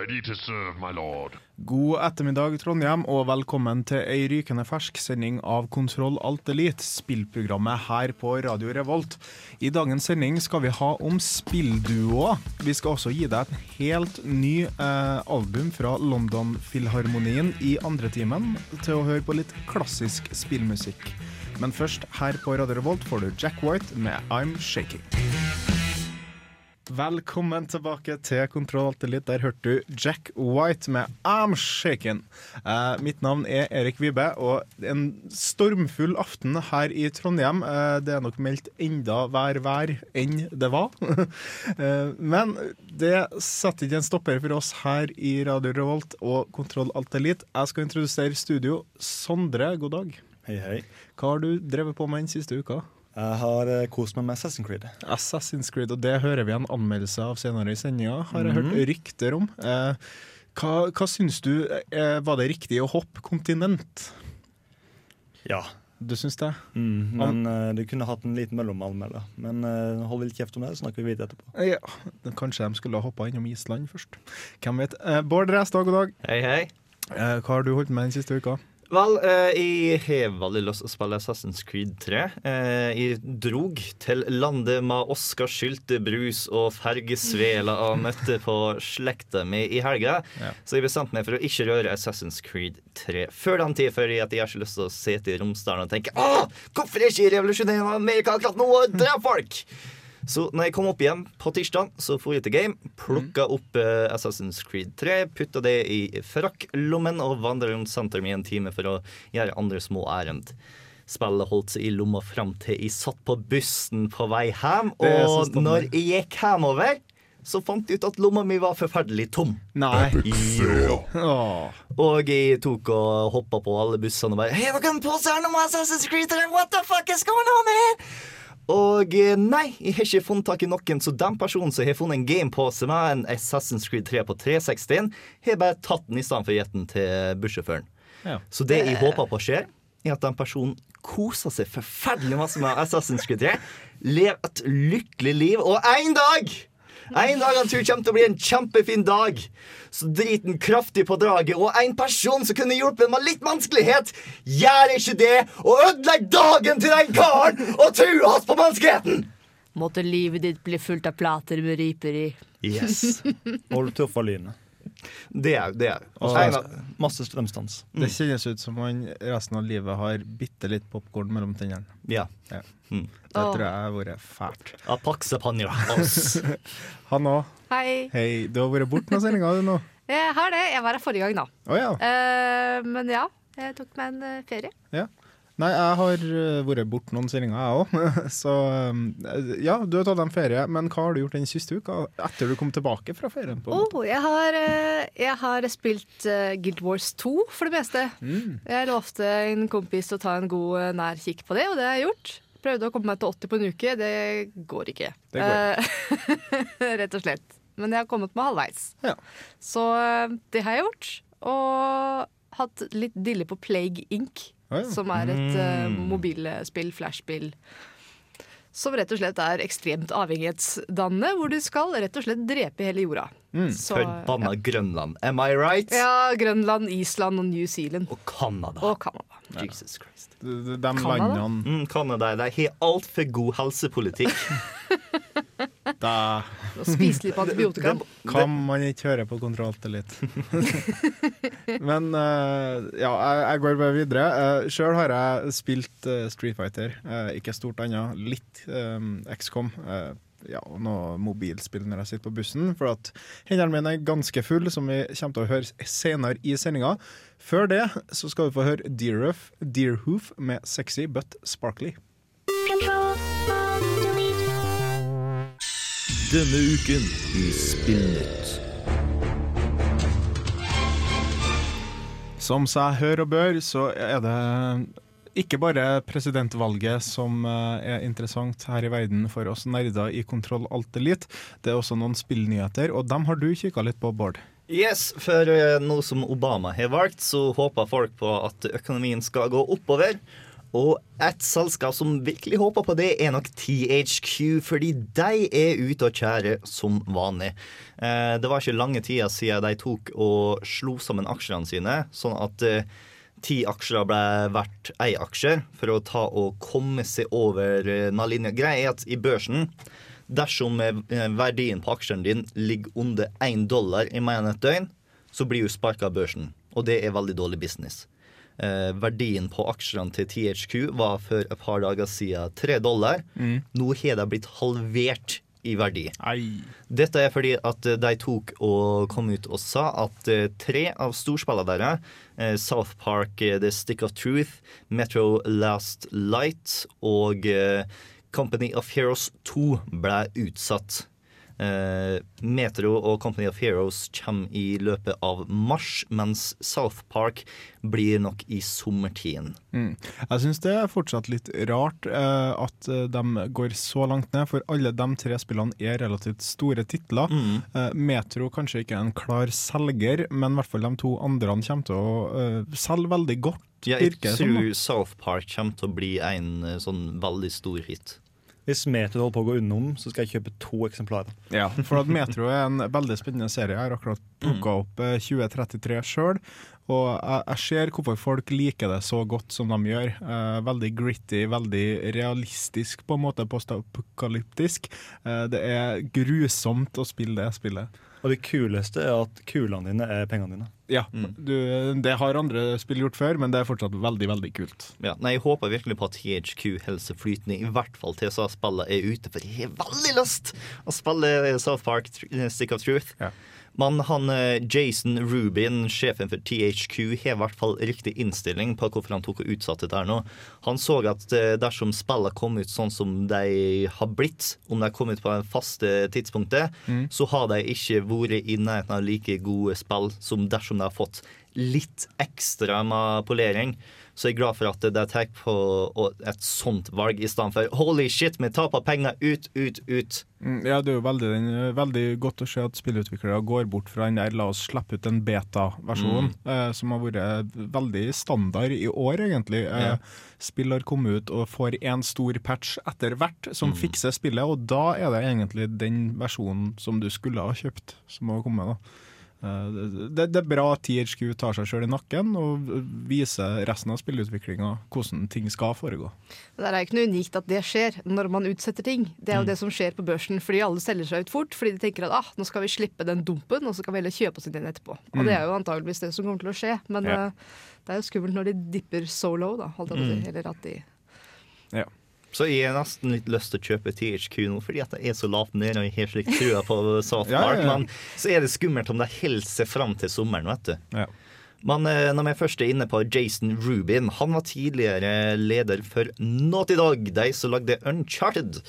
Ready to serve, my lord. God ettermiddag, Trondheim, og velkommen til ei rykende fersk sending av Kontroll Alt Elite, spillprogrammet her på Radio Revolt. I dagens sending skal vi ha om spillduoer. Vi skal også gi deg et helt ny eh, album fra London Filharmonien i andre timen, til å høre på litt klassisk spillmusikk. Men først, her på Radio Revolt får du Jack White med I'm Shaking. Velkommen tilbake til Kontroll Elite. Der hørte du Jack White med I'm Shaken. Eh, mitt navn er Erik Vibe, og en stormfull aften her i Trondheim. Eh, det er nok meldt enda vær vær enn det var. eh, men det setter ikke en stopper for oss her i Radio Revolt og Kontroll Alt Elite. Jeg skal introdusere studio. Sondre, god dag. Hei, hei. Hva har du drevet på med den siste uka? Jeg har eh, kost meg med Assassin's Creed. Assassin's Creed, og det hører vi en anmeldelse av senere i sendinga, har jeg hørt rykter om. Eh, hva, hva syns du? Eh, var det riktig å hoppe kontinent? Ja. Du syns det? Mm, men uh, du kunne hatt en liten mellomanmelder. Men uh, hold litt kjeft om det, så snakker vi videre etterpå. Ja, Kanskje de skulle ha hoppa innom Island først. Hvem vet. Eh, Bård Restad, god dag. Hei, hei. Eh, hva har du holdt med den siste uka? Vel, eh, jeg har veldig lyst til å spille Assassin's Creed 3. Eh, jeg drog til landet med Oskar Skylte-brus og fergesvela og møtte på slekta mi i helga. Ja. Så jeg bestemte meg for å ikke røre Assassin's Creed 3 før den tid, fordi jeg har ikke lyst til å sitte i Romsdalen og tenke Åh, hvorfor er ikke revolusjonere Amerika akkurat nå og drepe folk? Så når jeg kom opp igjen på tirsdag, så for jeg til game, plukka opp eh, Assassin's Creed 3, putta det i frakklommen og vandra rundt sentrum i en time for å gjøre andre små ærend. Spillet holdt seg i lomma fram til jeg satt på bussen på vei hjem, og når jeg gikk hjemover, så fant jeg ut at lomma mi var forferdelig tom. Nei. Og jeg tok og hoppa på alle bussene og bare Hei, dere kan pose her nå Assassin's Creed 3? What the fuck is going on here? Og eh, nei, jeg har ikke funnet tak i noen, så den personen som har funnet en gamepose med en Assassin's Creed 3 på 360, har bare tatt den i stedet for den til bussjåføren. Ja. Så det jeg håper på skjer, er at den personen koser seg forferdelig masse med Assassin's Creed 3, lever et lykkelig liv, og en dag en dag han tror kommer til å bli en kjempefin dag. Så driter han kraftig på draget, og en person som kunne hjulpet med litt menneskelighet, gjør ikke det og ødelegger dagen til den karen og truer oss på menneskeheten! Måtte livet ditt bli fullt av plater med riper i. Yes. Hold tøffa lynet. Det er det. er Og- En Masse strømstans. Det kjennes ut som han resten av livet har bitte litt popkorn mellom tennene. Ja. Det tror jeg har vært fælt. Apakse panja. Han òg. Hei. Hei, du har vært borte noen sendinger, du nå. Jeg har det. Jeg var her forrige gang, da. Oh, ja. Uh, men ja, jeg tok meg en ferie. ferie. Nei, jeg har øh, vært borte noen stillinger, jeg òg. Så øh, ja, du har tatt en ferie. Men hva har du gjort den siste uka? Etter du kom tilbake fra ferien? på? Oh, jeg, har, eh, jeg har spilt eh, Guild Wars 2 for det meste. Mm. Jeg lovte en kompis å ta en god eh, nær kikk på det, og det har jeg gjort. Prøvde å komme meg til 80 på en uke. Det går ikke. Det går Eh, Rett og slett. Men jeg har kommet meg halvveis. Ja. Så eh, det har jeg gjort. Og hatt litt dille på Plague Inc., Ja. som er et uh, mobilspill, flashspill. Som rett og slett er ekstremt avhengighetsdannende, hvor du skal rett og slett drepe hele jorda. Mm. Så, Forbanna Grønland. Am I right? ja, Grønland, Island og New Zealand. Og Canada. Og Canada. Jesus Christ. De, de, de Canada? landene Mm, Canada de har altfor god helsepolitikk. da Og spise litt på antibiotika. kan man ikke høre på kontrolltillit. Men uh, ja, jeg, jeg går bare videre. Uh, Sjøl har jeg spilt uh, Street Fighter. Uh, ikke stort annet. Litt um, XCOM. Uh, ja, og noe mobilspill når jeg sitter på bussen, for at hendene mine er ganske full, som vi kommer til å høre senere i sendinga. Før det så skal vi få høre Deerhoof, Deerhoof med 'Sexy But Sparkly'. Denne uken i Spillnytt. Som seg hør og bør, så er det ikke bare presidentvalget som eh, er interessant her i verden for oss nerder i Kontroll Alt Elite. Det er også noen spillnyheter, og dem har du kikka litt på, Bård. Yes, for eh, nå som Obama har valgt, så håper folk på at økonomien skal gå oppover. Og et selskap som virkelig håper på det, er nok THQ, fordi de er ute og kjære som vanlig. Eh, det var ikke lange tida siden de tok og slo sammen aksjene sine, sånn at eh, ti aksjer ble verdt ei aksje for å ta og komme seg over eh, denne. Greia er at i børsen, dersom verdien på aksjen din ligger under én dollar i mer enn et døgn, så blir du sparka av børsen. Og det er veldig dårlig business. Eh, verdien på aksjene til THQ var for et par dager siden tre dollar. Nå har det blitt halvert i verdi. Dette er fordi at eh, de tok og kom ut og sa at eh, tre av storspillene deres, eh, South Park, eh, The Stick of Truth, Metro Last Light og Company of Heroes 2 ble utsatt. Eh, Metro og Company of Heroes kommer i løpet av mars, mens South Park blir nok i sommertiden. Mm. Jeg syns det er fortsatt litt rart eh, at eh, de går så langt ned, for alle de tre spillene er relativt store titler. Mm. Metro kanskje ikke er en klar selger, men i hvert fall de to andre kommer til å selge veldig godt. Ja, jeg tror South Park kommer til å bli en sånn veldig stor hit. Hvis Metro holder på å gå unnom, så skal jeg kjøpe to eksemplarer. Ja, for at Metro er en veldig spennende serie. Jeg har akkurat plukka opp eh, 2033 sjøl. Og jeg, jeg ser hvorfor folk liker det så godt som de gjør. Eh, veldig gritty, veldig realistisk på en måte, postapokalyptisk. Eh, det er grusomt å spille det spillet. Og det kuleste er at kulene dine er pengene dine. Ja, du, Det har andre spill gjort før, men det er fortsatt veldig, veldig kult. Ja, nei, Jeg håper virkelig på at THQ holder flytende, i hvert fall til så spillet er ute. For jeg har veldig lyst å spille South Park Stick of Truth. Ja. Men han eh, Jason Rubin, sjefen for THQ, har i hvert fall riktig innstilling på hvorfor han tok og utsatte dette nå. Han så at eh, dersom spillet kom ut sånn som de har blitt, om de kom ut på det faste tidspunktet, så har de ikke vært i nærheten av like gode spill som dersom de har fått litt ekstra med polering. Så jeg er glad for at de tar på et sånt valg i stedet for holy shit, vi taper penger ut, ut, ut. Mm, Ja, det er jo veldig, veldig godt å se at spillutviklere går bort fra den der la oss slippe ut en beta-versjon, eh, som har vært veldig standard i år, egentlig. Eh, Spill har kommet ut og får en stor patch etter hvert som fikser spillet, og da er det egentlig den versjonen som du skulle ha kjøpt, som har kommet. da. Eh, det, det er bra at THQ tar seg sjøl i nakken og viser resten av spillutviklinga hvordan ting skal foregå. Det er ikke noe unikt at det skjer når man utsetter ting. Det er jo det som skjer på børsen fordi alle selger seg ut fort. Fordi de tenker at ah, nå skal vi slippe den dumpen, og så kan vi heller kjøpe oss inn igjen etterpå. Og det er jo antageligvis det som kommer til å skje. Men Ja. eh, det er jo skummelt når de dipper so low, da. Holdt jeg på å si. Eller at de Så jeg har nesten litt lyst til å kjøpe THQ nå, fordi at det er så lavt nede, og jeg har slik trua på South Ja, ja, ja. Men så er det skummelt om de holder seg fram til sommeren, vet du. Men eh, når vi først er inne på Jason Rubin, han var tidligere leder for Naughty Dog, de som lagde Uncharted.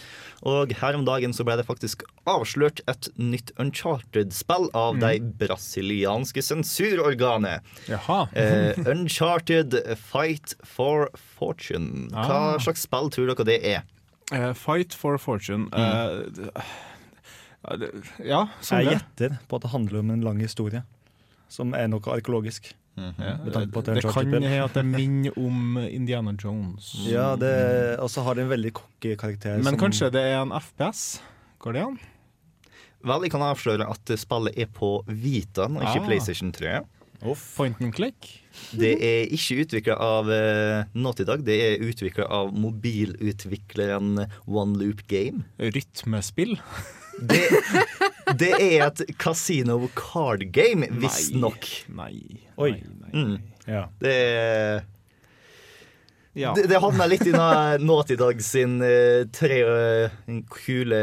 Og her om dagen så ble det faktisk avslørt et nytt Uncharted-spill av de brasilianske sensurorganet. Jaha. Eh, Uncharted Fight for Fortune. Hva Ah. slags spill tror dere det er? Uh, Fight for fortune. mm. uh, ja, det- Jeg gjetter på at det handler om en lang historie, som er noe arkeologisk. Ja, -hmm. ja, det det kan hende at det minner om Indiana Jones. Ja, Og så har det en veldig cocky karakter. Men som, kanskje det er en FPS? Går det an? Vel, jeg kan avsløre at spillet er på Vitaen, ikke Ah. PlayStation 3. Point and click? Det er ikke utvikla av uh, Naughty Dog, det er utvikla av mobilutvikleren One Loop Game. Rytmespill? Det, det er et casino card game, visstnok. Nei. nei, Nei, nei, Mm. Ja. Det er Ja. Det, det havna litt i nåtidag Naughty Dog sin eh, tre eh, kule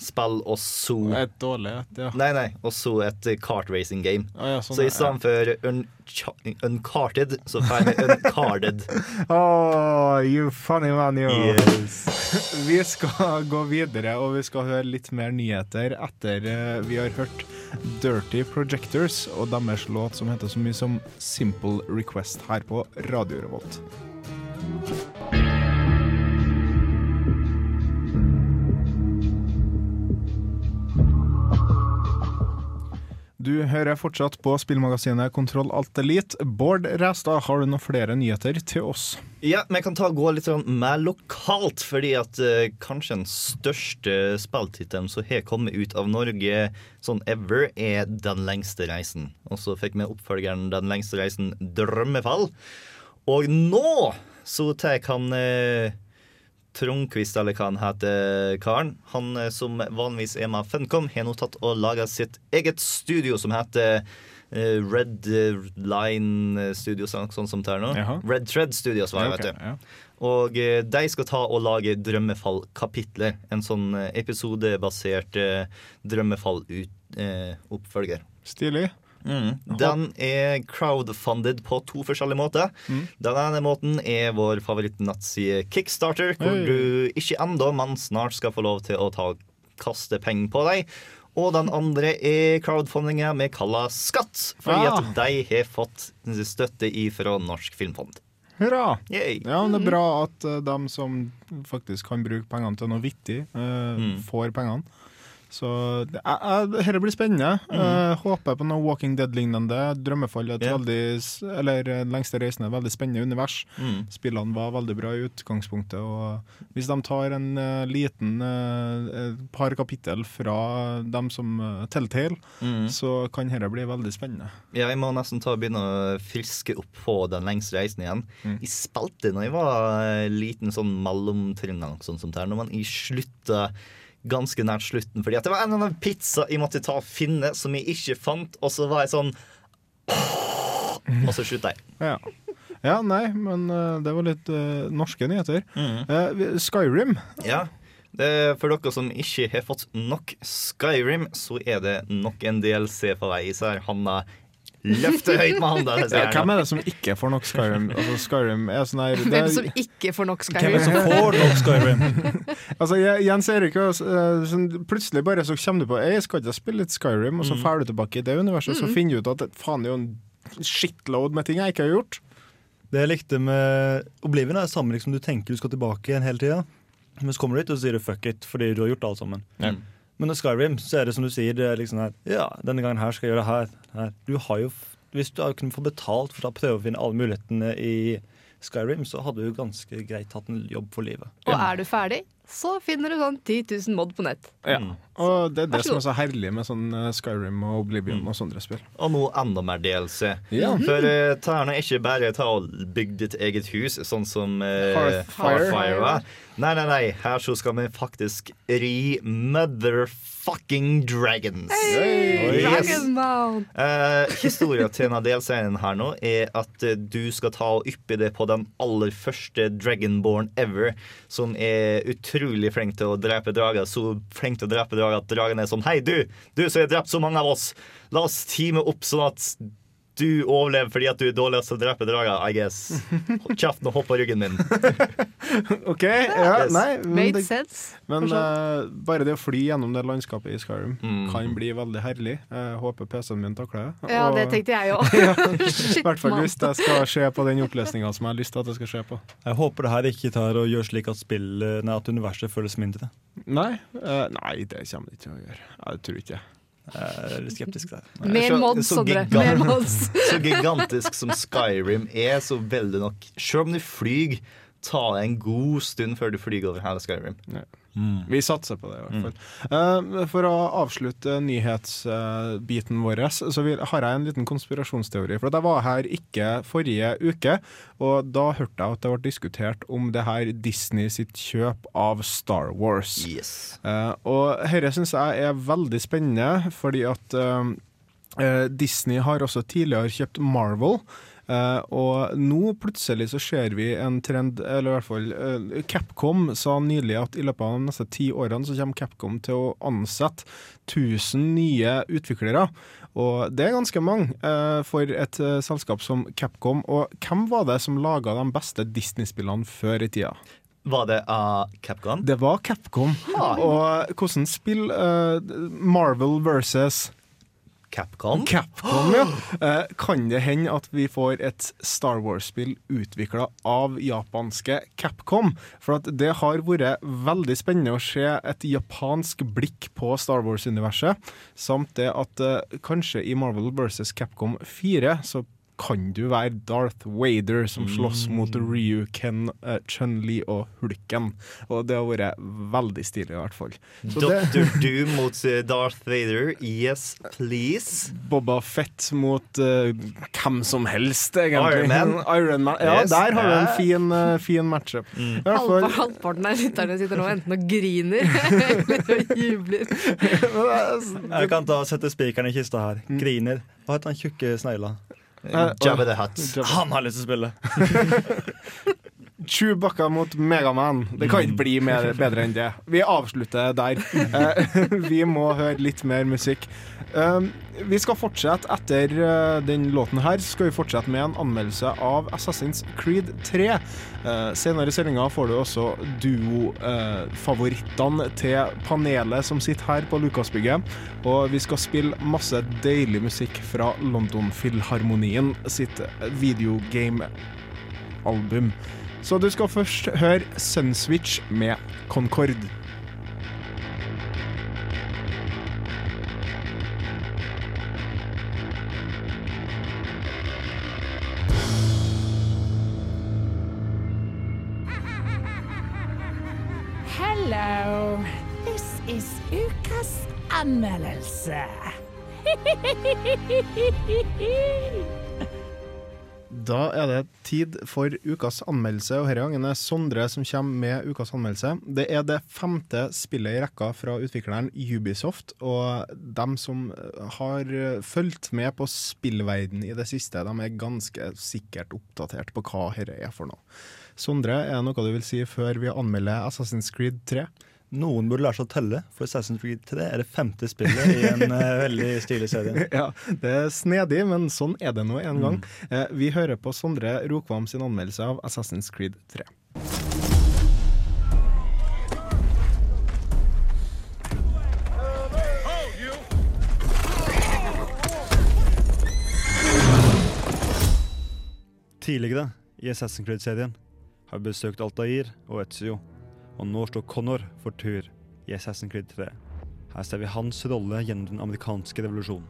spill, og så Et dårlig et, ja. Nei, nei, og så et kart racing game. Ah, ja, sånn, Så i ja. stedet for uncha- uncarted, så får vi uncarded. Oh, you funny man, you. Yes. Vi skal gå videre, og vi skal høre litt mer nyheter etter uh, vi har hørt Dirty Projectors og deres låt som heter så mye som Simple Request her på Radio Revolt. Du hører fortsatt på spillmagasinet Kontroll Alt Elite. Bård Ræstad, har du noen flere nyheter til oss? Ja, men jeg kan ta gå litt sånn mer lokalt, fordi at uh, kanskje den største spilltittelen som har kommet ut av Norge sånn ever, er Den lengste reisen. Og så fikk vi oppfølgeren Den lengste reisen Drømmefall. Og nå så tar han eh, Trondquist, eller hva han heter, karen. Han eh, som vanligvis er med Funcom, har nå tatt og laga sitt eget studio som heter eh, Red eh, Line Studios, sånn sånn som det er nå. Jaha. Red Thread Studios, var det, Ja, ok, vet du. ja. Og eh, de skal ta og lage Drømmefall-kapitler. En sånn episodebasert eh, Drømmefall-oppfølger. Stilig. Mm. Den er crowdfunded på to forskjellige måter. Mm. Den ene måten er vår favorittnettside Kickstarter, hvor Oi. du ikke ennå, men snart skal få lov til å ta, kaste penger på deg. Og den andre er crowdfundinga vi kaller Skatt, fordi Ah. at de har fått støtte ifra Norsk Filmfond. Hurra! Yay. Ja, men Det er bra at uh, de som faktisk kan bruke pengene til noe vittig, uh, Mm. får pengene. Så det, dette blir spennende. Eh, håper på noe Walking Dead-lignende. Drømmefall er et yeah. veldig Eller eh, Lengste reisen er et veldig spennende univers. Mm. Spillene var veldig bra i utgangspunktet. Og hvis de tar en uh, liten uh, par kapittel fra dem som uh, Telltale, Mm. så kan dette bli veldig spennende. Ja, jeg må nesten ta og begynne å friske opp på den lengste reisen igjen. Mm. Jeg spilte når jeg var liten sånn mellomtrinn, eller noe sånt som det her, når man i slutta ganske nært slutten, fordi at det var en eller annen pizza jeg måtte ta og finne som jeg ikke fant, og så var jeg sånn Og så slutta jeg. Ja. ja, nei, men eh, det var litt uh, norske nyheter. Mm. Uh, Skyrim. Ja. Det, for dere som ikke har fått nok Skyrim, så er det nok en DLC på vei. Så her Hanna løfter høyt med hånda! Ja, hvem er det som ikke får nok Skyrim? Altså, Skyrim er sånn her det Hvem som ikke får nok Skyrim? Hvem er det som får nok Skyrim? Altså, Jens Erik, eh, sånn, plutselig bare så kommer du på Jeg skal ikke spille litt Skyrim, og så drar du tilbake i det universet, og så finner du ut at faen, det er jo en shitload med ting jeg ikke har gjort. Det jeg likte med Oblivion er samme liksom du tenker du skal tilbake igjen hele tida. Men så kommer du dit og sier du fuck it fordi du har gjort alt sammen. Mm. Men med Skyrim så er det som du sier, det er liksom her Ja, denne gangen her skal jeg gjøre det her. her. Du har jo Hvis du hadde kunnet få betalt for å prøve å finne alle mulighetene i Skyrim, så hadde du ganske greit hatt en jobb for livet. Og er du ferdig, så finner du sånn 10 000 mod på nett. Ja. Og det er det som er så herlig med sånn eh, Skyrim og Oblivion og sånne spill. Og nå enda mer DLC. Ja. For uh, Tærne er ikke bare ta og bygge ditt eget hus, sånn som uh, Hearthfire. Nei, nei, nei. Her så skal vi faktisk ri motherfucking dragons. Hey, Yes. Dragon! Uh, Historia til denne delscenen her nå er at eh, du skal ta og yppe det på den aller første Dragonborn ever, som er utrolig flink til å drepe drager. Så flink til å drepe drager at dragen er sånn Hei, du! Du som har drept så mange av oss! La oss teame opp sånn at du overlever fordi at du er dårligst til å drepe drager, I guess. Hold Kjeften og hopp på ryggen min. OK, ja, Yes. nei men, Made det, sense. men uh, bare det å fly gjennom det landskapet i Skyrim Mm. kan bli veldig herlig. Jeg håper PC-en min takler det. Ja, det tenkte jeg òg. I hvert fall hvis det skal skje på den oppløsninga som jeg har lyst til at det skal skje på. Jeg håper det her ikke tar og gjør slik at spill, nei, at universet føles mindre. Nei, uh, nei det kommer det ikke til å gjøre. Jeg tror ikke det. Jeg er litt skeptisk der. Mer mods, så Sondre. Mer mods. Så gigantisk som Skyrim er, så vil det nok Selv om du flyr, ta en god stund før du flyr over hele Skyrim. Vi satser på det, i hvert fall. Eh, for å avslutte nyhetsbiten vår, så vil, har jeg en liten konspirasjonsteori. For jeg var her ikke forrige uke, og da hørte jeg at det ble diskutert om det her Disney sitt kjøp av Star Wars. Yes. Uh, og dette syns jeg er veldig spennende, fordi at eh, Disney har også tidligere kjøpt Marvel. Eh, og nå plutselig så ser vi en trend, eller i hvert fall eh, Capcom sa nylig at i løpet av de neste ti årene så kommer Capcom til å ansette 1000 nye utviklere. Og det er ganske mange eh, for et eh, selskap som Capcom. Og hvem var det som laga de beste Disney-spillene før i tida? Var det av Capcom? Det var Capcom. Og hvordan spill eh, Marvel versus Capcom. Capcom, ja. Eh, kan det hende at vi får et Star Wars-spill utvikla av japanske Capcom? For det har vært veldig spennende å se et japansk blikk på Star Wars-universet, samt det at eh, kanskje i Marvel vs. Capcom 4 så kan du være Darth Vader som slåss mot Ryu, Ken, uh, Chun-Li og Hulken. Og det har vært veldig stilig, i hvert fall. Doctor Dr. Doom mot eh, Darth Vader. Yes, please. Boba Fett mot uh, hvem som helst, egentlig. Iron Man. Iron Man. Ja, Yes. der har vi en fin, uh, fin matchup. Mm. Halvparten Halvpa- fall, Halvparten av lytterne sitter nå enten og griner eller jubler. Jeg kan ta sette spikeren i kista her. Griner. Hva heter han tjukke snegla? Eh, Jabba the Hutt. Han har lyst til å spille. Chewbacca mot Megaman. Det kan ikke bli mer, bedre enn det. Vi avslutter der. Eh, vi må høre litt mer musikk. Um, vi skal fortsette etter uh, den låten her. Skal vi fortsette med en anmeldelse av Assassin's Creed 3. Uh, senere i sendinga får du også duo-favorittene til panelet som sitter her på Lukasbygget. Og vi skal spille masse deilig musikk fra London Filharmonien sitt videogame-album. Så du skal først høre Sunswitch med Concord. Hello. This is ukas anmeldelse. Da er det tid for ukas anmeldelse, og denne gangen er Sondre som kommer med ukas anmeldelse. Det er det femte spillet i rekka fra utvikleren Ubisoft, og dem som har fulgt med på spillverden i det siste, de er ganske sikkert oppdatert på hva dette er for noe. Sondre, er det noe du vil si før vi anmelder Assassin's Creed 3? Noen burde lære seg å telle, for Assassin's Creed 3 er det femte spillet i en eh, veldig stilig serie. Ja, det er snedig, men sånn er det nå en gang. Eh, vi hører på Sondre Rokvam sin anmeldelse av Assassin's Creed 3. Tidligere i Assassin's Creed-serien har vi besøkt Altair og Ezio, og nå står Connor for tur i Assassin's Creed 3. Her ser vi hans rolle gjennom den amerikanske revolusjonen.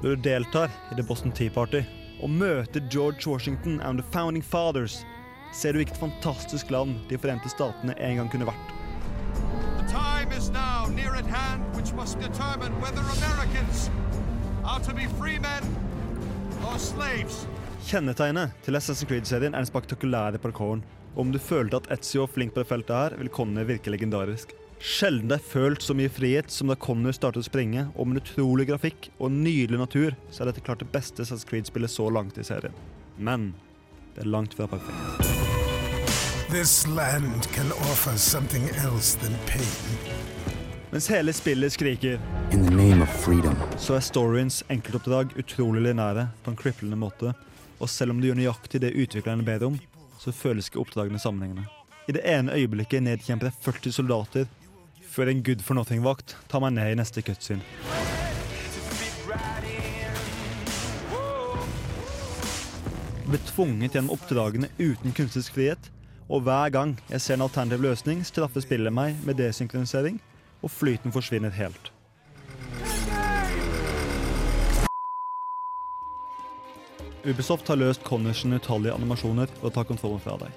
Når du deltar i The Boston Tea Party og møter George Washington and the Founding Fathers, ser du hvilket fantastisk land De forente statene en gang kunne vært. The time is now near at hand which must determine whether Americans are to be free men or slaves. Kjennetegnet til Assassin's Creed-serien er den spektakulære parkouren. Og om du følte at Ezio var flink på det feltet her, vil Connor virke legendarisk. Sjelden det er følt så mye frihet som da Connor startet å springe, og med en utrolig grafikk og en nydelig natur, så er dette klart det beste Assassin's Creed-spillet så langt i serien. Men det er langt fra perfekt. This land can offer something else than pain. Mens hele spillet skriker, In the name of freedom. så er storyens enkeltoppdrag utrolig linære på en kriplende måte. Og selv om du gjør nøyaktig det utviklerne ber om, så føles ikke oppdragene sammenhengende. I det ene øyeblikket nedkjemper jeg 40 soldater, før en good for nothing-vakt tar meg ned i neste cutscene. Jeg blir tvunget gjennom oppdragene uten kunstnerisk frihet, og hver gang jeg ser en alternativ løsning, straffer spillet meg med desynkronisering, og flyten forsvinner helt. Ubisoft har løst Connorsen utallige animasjoner ved å ta kontrollen fra deg.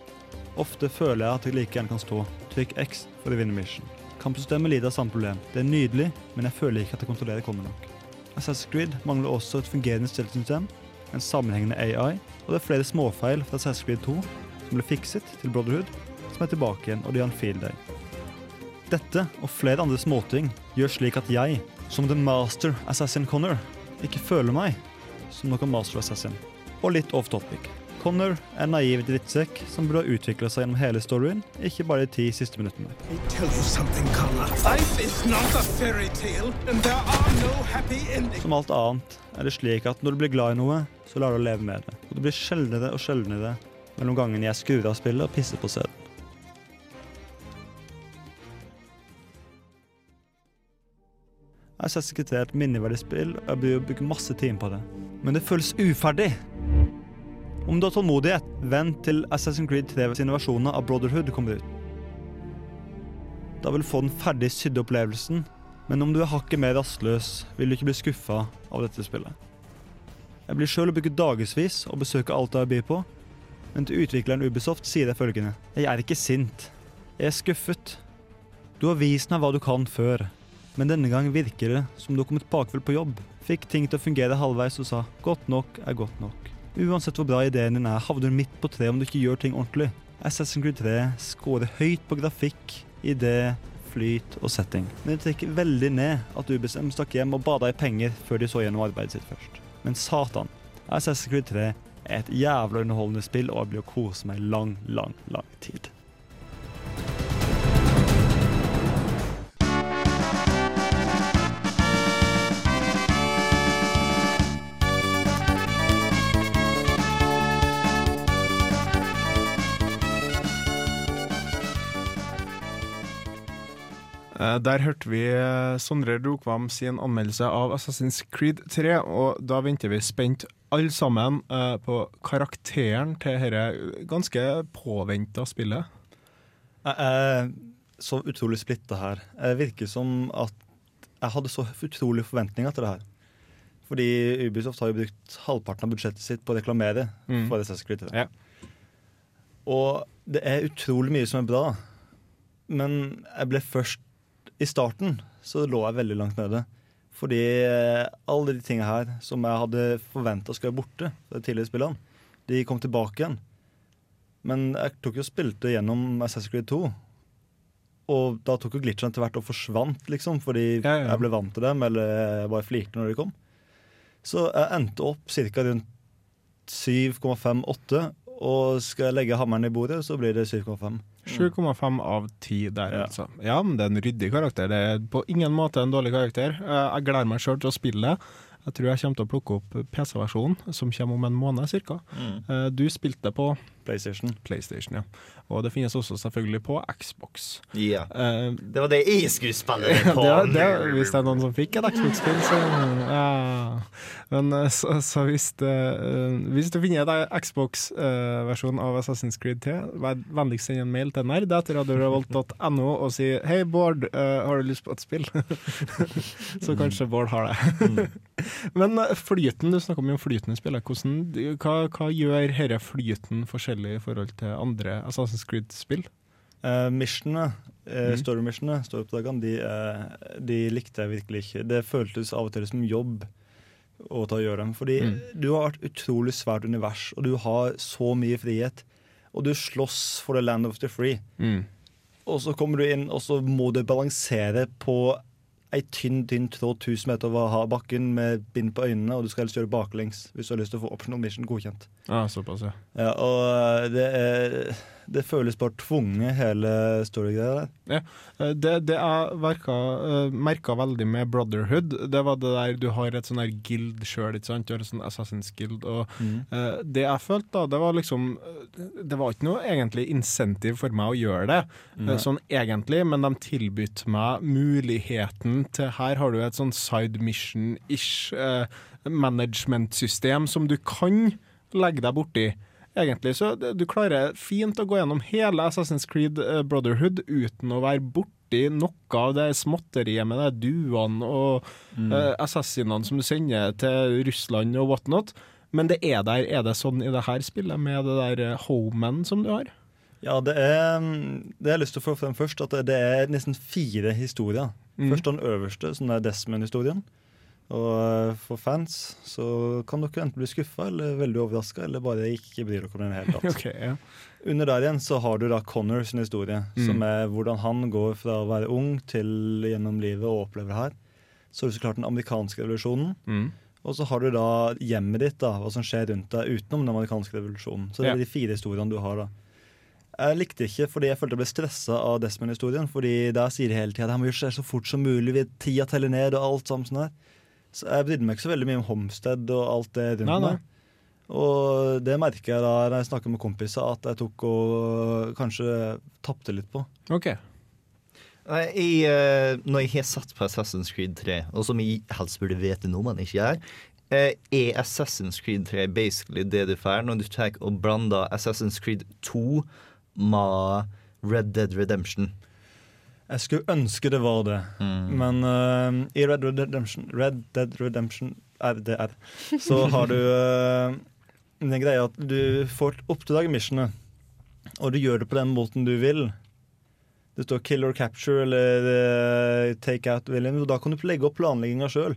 Ofte føler jeg at jeg like gjerne kan stå 'trykk X for å vinne mission'. Kampsystemet lider av samme problem. Det er nydelig, men jeg føler ikke at jeg kontrollerer Connor nok. Assassin's Creed mangler også et fungerende stillsystem, en sammenhengende AI, og det er flere småfeil fra Assassin's Creed 2 som ble fikset til Brotherhood, som er tilbake igjen, og de har en field day. Dette og flere andre småting gjør slik at jeg, som the master assassin Connor, ikke føler meg som noen master assassin. Og litt off topic. Connor er en naiv drittsekk som burde ha utvikla seg gjennom hele storyen, ikke bare de ti siste minuttene. Som alt annet er det slik at når du blir glad i noe, så lar du å leve med det. Og det blir sjeldnere og sjeldnere mellom gangene jeg skrur av spillet og pisser på scenen. Jeg har 3 er et minneverdig spill, og jeg blir bruke masse timer på det. Men det føles uferdig. Om du har tålmodighet, vent til Assassin's Creed 3 sine versjoner av Brotherhood kommer ut. Da vil du få den ferdig sydde opplevelsen, men om du er hakket mer rastløs, vil du ikke bli skuffa av dette spillet. Jeg blir sjøl å bruke dagevis og besøke alt jeg byr på, men til utvikleren Ubisoft sier jeg følgende. Jeg er ikke sint. Jeg er skuffet. Du har vist meg hva du kan før, men denne gang virker det som du har kommet bakfull på jobb. Fikk ting til å fungere halvveis og sa godt nok er godt nok. Uansett hvor bra ideen din er, havner du midt på treet om du ikke gjør ting ordentlig. Assassin's Creed 3 scorer høyt på grafikk, idé, flyt og setting. Men det trekker veldig ned at UBSM stakk hjem og bada i penger før de så gjennom arbeidet sitt først. Men satan, Assassin's Creed 3 er et jævla underholdende spill, og jeg blir å kose meg lang, lang, lang tid. Der hørte vi eh, Sondre Rokvam sin anmeldelse av Assassin's Creed 3, og da venter vi spent alle sammen eh, på karakteren til dette ganske påventa spillet. Jeg er så utrolig splitta her. Det virker som at jeg hadde så utrolige forventninger til det her. Fordi Ubisoft har jo brukt halvparten av budsjettet sitt på å reklamere Mm. for Assassin's Creed 3. Ja. Og det er utrolig mye som er bra. Men jeg ble først I starten så lå jeg veldig langt nede. Fordi eh, alle de tingene her som jeg hadde forventa skulle være borte de tidligere spillene, de kom tilbake igjen. Men jeg tok jo og spilte gjennom Assassin's Creed 2. Og da tok jo glitchene etter hvert og forsvant, liksom, fordi Ja, ja. jeg ble vant til dem, eller jeg bare flirte når de kom. Så jeg endte opp ca. rundt 7,5-8, og skal jeg legge hammeren i bordet, så blir det 7,5. 7,5 av 10 der, Ja. altså. Ja, men det er en ryddig karakter. Det er på ingen måte en dårlig karakter. Eh, Jeg gleder meg sjøl til å spille det. Jeg tror jeg kommer til å plukke opp PC-versjonen, som kommer om en måned ca. Mm. Du spilte på PlayStation. PlayStation, ja. Og det finnes også selvfølgelig på Xbox. Ja. Uh, Det var det jeg skulle spille det det, på. det, hvis det er noen som fikk et Xbox-spill, så ja. Men eh, så, så hvis, det, uh, hvis du finner en Xbox-versjon av Assassin's Creed 3, vær vennligst send en mail til nerd.radiorevolt.no og si 'Hei, Bård, har du lyst på et spill?' så kanskje Bård har det. Men eh, flyten, du snakker mye om flytende spill. Hva, hva gjør denne flyten forskjellig i forhold til andre Assassin's Creed-spill? Uh, missionene, uh, Mm. story-missionene, story-oppdragene, de, uh, de likte jeg virkelig ikke. Det føltes av og til som jobb å ta og gjøre dem. Fordi Mm. du har et utrolig svært univers, og du har så mye frihet. Og du slåss for the land of the free. Mm. Og så kommer du inn, og så må du balansere på ei tynn tynn tråd 1000 meter over ha- bakken med bind på øynene, og du skal helst gjøre baklengs hvis du har lyst til å få optional mission godkjent. Ja, såpass, ja. Ja, og det, er, det føles bare tvunget, hele storygreia der. Ja. Det, det jeg merka, merka veldig med Brotherhood, det var det der du har et sånn her guild sjøl, ikke sant? Du har et sånn Assassin's Guild. Og eh, det jeg følte da, det var liksom eh, Det var ikke noe egentlig insentiv for meg å gjøre det, eh, Nei. sånn egentlig, men de tilbød meg muligheten til Her har du et sånn side mission-ish eh, management-system som du kan legge deg borti. Egentlig så du klarer fint å gå gjennom hele Assassin's Creed eh, Brotherhood uten å være borti noe av det småtteriet med de duene og eh, assassinene som du sender til Russland og whatnot. Men det er der. Er det sånn i det her spillet, med det der eh, homen som du har? Ja, det er Det jeg har lyst til å få frem først, at det, det er nesten fire historier. Mm. Først den øverste, som er Desmond-historien. Og eh, for fans så kan dere enten bli skuffa eller veldig overraska, eller bare ikke bry dere om det i det hele tatt. okay, ja. Under der igjen så har du da Connor sin historie, Mm. som er hvordan han går fra å være ung til gjennom livet og opplever det her. Så har du så klart den amerikanske revolusjonen. Mm. Og så har du da hjemmet ditt, da, hva som skjer rundt deg utenom den amerikanske revolusjonen. Så det Ja. er de fire historiene du har da. Jeg likte ikke fordi jeg følte jeg ble stressa av Desmond-historien. Fordi der sier de hele tida at han må gjøre seg så fort som mulig, ved tida teller ned og alt sammen sånn her. Så jeg brydde meg ikke så veldig mye om Homestead og alt det rundt Nei, nei. meg. Og det merker jeg da når jeg snakker med kompiser, at jeg tok og kanskje tapte litt på. OK. Jeg, eh, når jeg har satt på Assassin's Creed 3, og som jeg helst burde vite noe man ikke gjør, eh, er Assassin's Creed 3 basically det du får når du tar og blander Assassin's Creed 2 med Red Dead Redemption. Jeg skulle ønske det var det, men uh, i Red Dead Redemption, Red Dead Redemption RDR, så har du uh, den greia at du får oppdrag i missionet, og du gjør det på den måten du vil. Det står 'kill or capture' eller uh, 'take out William', og da kan du legge opp planlegginga sjøl.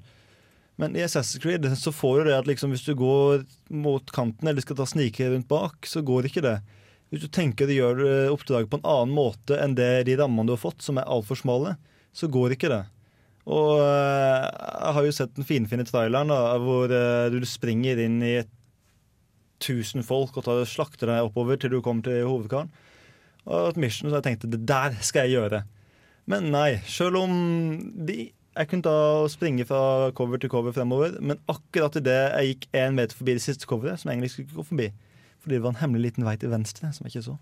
Men i Assassin's Creed så får du det at liksom hvis du går mot kanten eller skal ta snike rundt bak, så går ikke det. Hvis du tenker du gjør eh, oppdraget på en annen måte enn det de rammene du har fått, som er altfor smale, så går ikke det. Og eh, jeg har jo sett den finfine traileren da, hvor eh, du springer inn i et tusen folk og tar, slakter deg oppover til du kommer til hovedkaren. Og et mission, så jeg tenkte det der skal jeg gjøre. Men nei, selv om de, jeg kunne da springe fra cover til cover fremover, men akkurat idet jeg gikk én meter forbi det siste coveret, som jeg egentlig skulle gå forbi, fordi det var en hemmelig liten vei til venstre som jeg ikke så.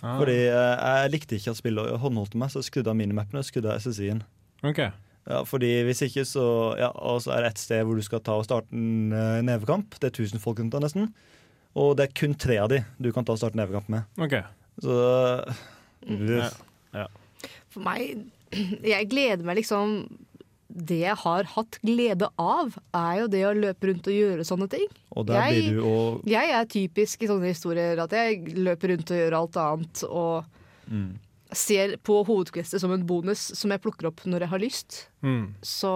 Ah. Fordi eh, jeg likte ikke at spillet håndholdte meg, så jeg skrudde av minimappene og skrudde av SSI-en. Ok. Ja, fordi hvis ikke, så Ja, og er det et sted hvor du skal ta og starte en eh, nevekamp. Det er 1000 folk rundt deg, nesten. Og det er kun tre av de du kan ta og starte nevekamp med. Ok. Så Ja. Ja. For meg Jeg gleder meg liksom Det jeg har hatt glede av, er jo det å løpe rundt og gjøre sånne ting. Og der jeg, blir du og jeg er typisk i sånne historier at jeg løper rundt og gjør alt annet og mm. ser på hovedquestet som en bonus som jeg plukker opp når jeg har lyst. Mm. Så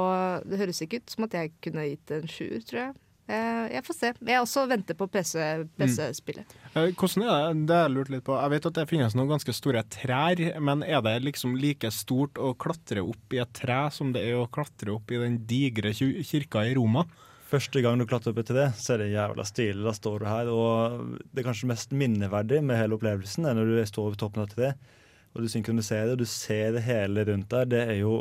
det høres ikke ut som at jeg kunne gitt en sjuer, tror jeg. Eh, Jeg får se. Jeg også venter på PC PC-spillet. Eh, Hvordan er det? Det har jeg lurt litt på. Jeg vet at det finnes noen ganske store trær, men er det liksom like stort å klatre opp i et tre som det er å klatre opp i den digre kirka i Roma? Første gang du klatrer opp etter det, så er det jævla stilig. Da står du her, og det kanskje mest minneverdige med hele opplevelsen er når du står ved toppen av det, og du synkroniserer, og du ser det hele rundt der. Det er jo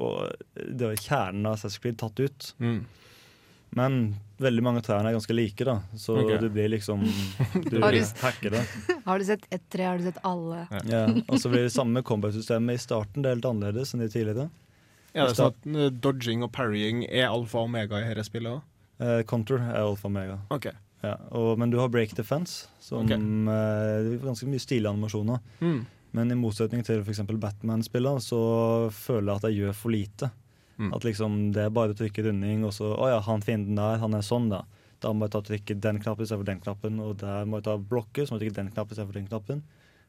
det er kjernen av Sasquid tatt ut. Mm. Men veldig mange av trærne er ganske like, da, så okay. du blir liksom Du Har du- hacker det. Har du sett ett tre, har du sett alle. Ja, og så blir det samme combat-systemet i starten. Det er helt annerledes enn de tidligere. Ja, det sånn at eh, dodging og parrying er alfa og omega i dette spillet òg? Eh, Contour er alfa og omega. Okay. Ja, og, men du har break defense, som okay. eh, er ganske mye stilige animasjoner. Mm. Men i motsetning til f.eks. Batman-spillene, så føler jeg at jeg gjør for lite. Mm. At liksom det er bare å trykke runding, og så Å ja, han fienden der, han er sånn, da. Da må jeg ta trykke den knappen istedenfor den knappen, og der må jeg ta blokker, så må jeg trykke den knappen istedenfor den knappen.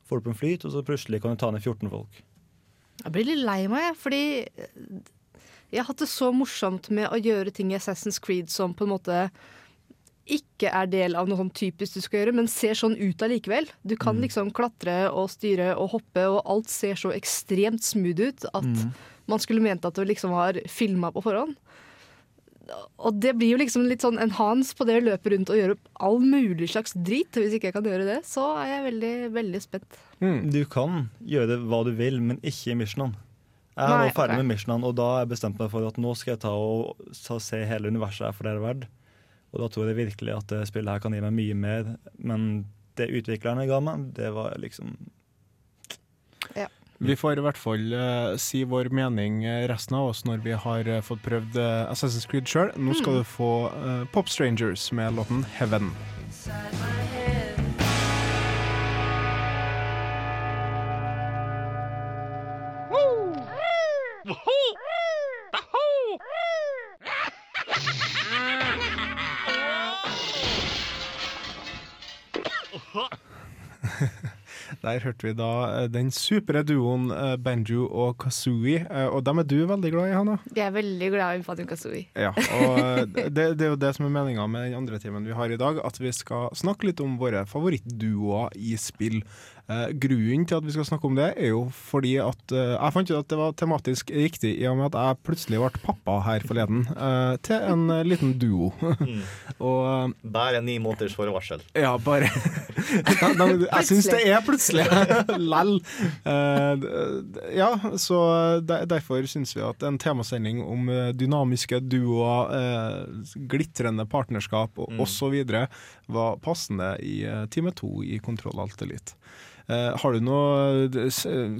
Får du på en flyt, og så plutselig kan du ta ned 14 folk. Jeg blir litt lei meg, jeg, fordi jeg har hatt det så morsomt med å gjøre ting i Assassin's Creed som på en måte ikke er del av noe sånn typisk du skal gjøre, men ser sånn ut allikevel. Du kan liksom klatre og styre og hoppe, og alt ser så ekstremt smooth ut at Mm. Man skulle ment at du liksom var filma på forhånd. Og det blir jo liksom litt sånn en hans på det å løpe rundt og gjøre opp all mulig slags drit. Hvis ikke jeg kan gjøre det, så er jeg veldig, veldig spent. Mm. Du kan gjøre hva du vil, men ikke i missionene. Jeg er Nei, nå ferdig okay. med missionene, og da har jeg bestemt meg for at nå skal jeg ta og ta, se hele universet her for det det er verdt. Og da tror jeg virkelig at det spillet her kan gi meg mye mer. Men det utviklerne ga meg, det var liksom Vi får i hvert fall uh, si vår mening, eh, resten av oss, når vi har uh, fått prøvd Assassin's Creed sjøl. Nå skal du få Pop Strangers med låten 'Heaven'. Der hørte vi da eh, den supre duoen eh, Banjo og Kazooie, eh, og dem er du veldig glad i, Hanna? Jeg er veldig glad i Fatim Kazooie. Ja, og det, det er jo det som er meninga med den andre timen vi har i dag, at vi skal snakke litt om våre favorittduoer i spill. Eh, grunnen til at vi skal snakke om det, er jo fordi at jeg fant ut at det var tematisk riktig, i og med at jeg plutselig ble pappa her forleden, eh, til en liten duo. og eh, Bare ni måneders forvarsel. ja, bare Jeg syns det er plutselig lell. Eh, ja, så der, derfor syns vi at en temasending om eh, dynamiske duoer, eh, glitrende partnerskap og Mm. osv. var passende i time to i Kontroll Alt Elite. Eh, har du noe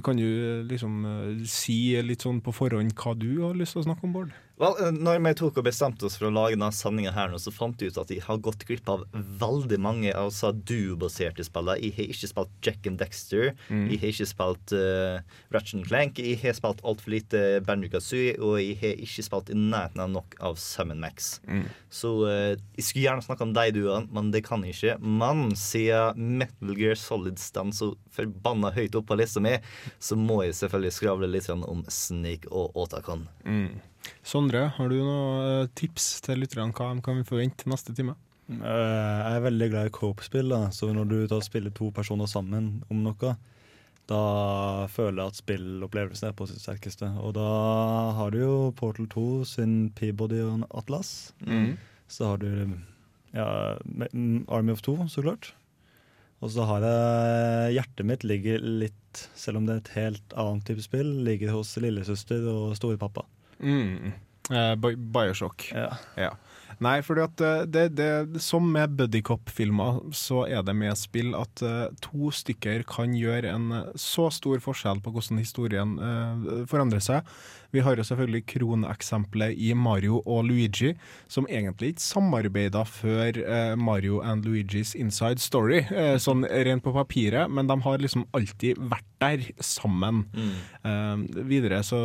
Kan du liksom si litt sånn på forhånd hva du har lyst til å snakke om, Bård? Vel, eh, når vi tok og bestemte oss for å lage denne sendinga så fant vi ut at jeg har gått glipp av veldig mange altså, duo-baserte spillere. Jeg har ikke spilt Jack and Dexter. Mm. Jeg har ikke spilt uh, Ratchet Clank. Jeg har spilt altfor lite Banjo Kazooie, og jeg har ikke spilt i nærheten av nok av Summon Max. Mm. Så uh, jeg skulle gjerne snakke om de duoene, men det kan jeg ikke. Men siden Metal Gear Solid står så forbanna høyt opp på lista mi, så må jeg selvfølgelig skravle litt om Snake og Otakon. Mm. Sondre, har du noen tips til lytterne hva de kan forvente neste time? Eh, jeg er veldig glad i cope-spill, så når du da spiller to personer sammen om noe, da føler jeg at spillopplevelsen er på sitt sterkeste. Og da har du jo Portal 2 sin Peabody og Atlas. Mm. Så har du ja, Army of Two, så klart. Og så har jeg Hjertet mitt ligger litt, selv om det er et helt annet type spill, ligger hos lillesøster og storepappa. Mm. Eh, Bioshock. Ja. Ja. Nei, fordi at eh, det, det, som med buddycop-filmer, så er det med spill at eh, to stykker kan gjøre en eh, så stor forskjell på hvordan historien forandrer seg. Vi har jo selvfølgelig kroneksempelet i Mario og Luigi, som egentlig ikke samarbeida før Mario and Luigis Inside Story, sånn rent på papiret, men de har liksom alltid vært der sammen. Eh, videre så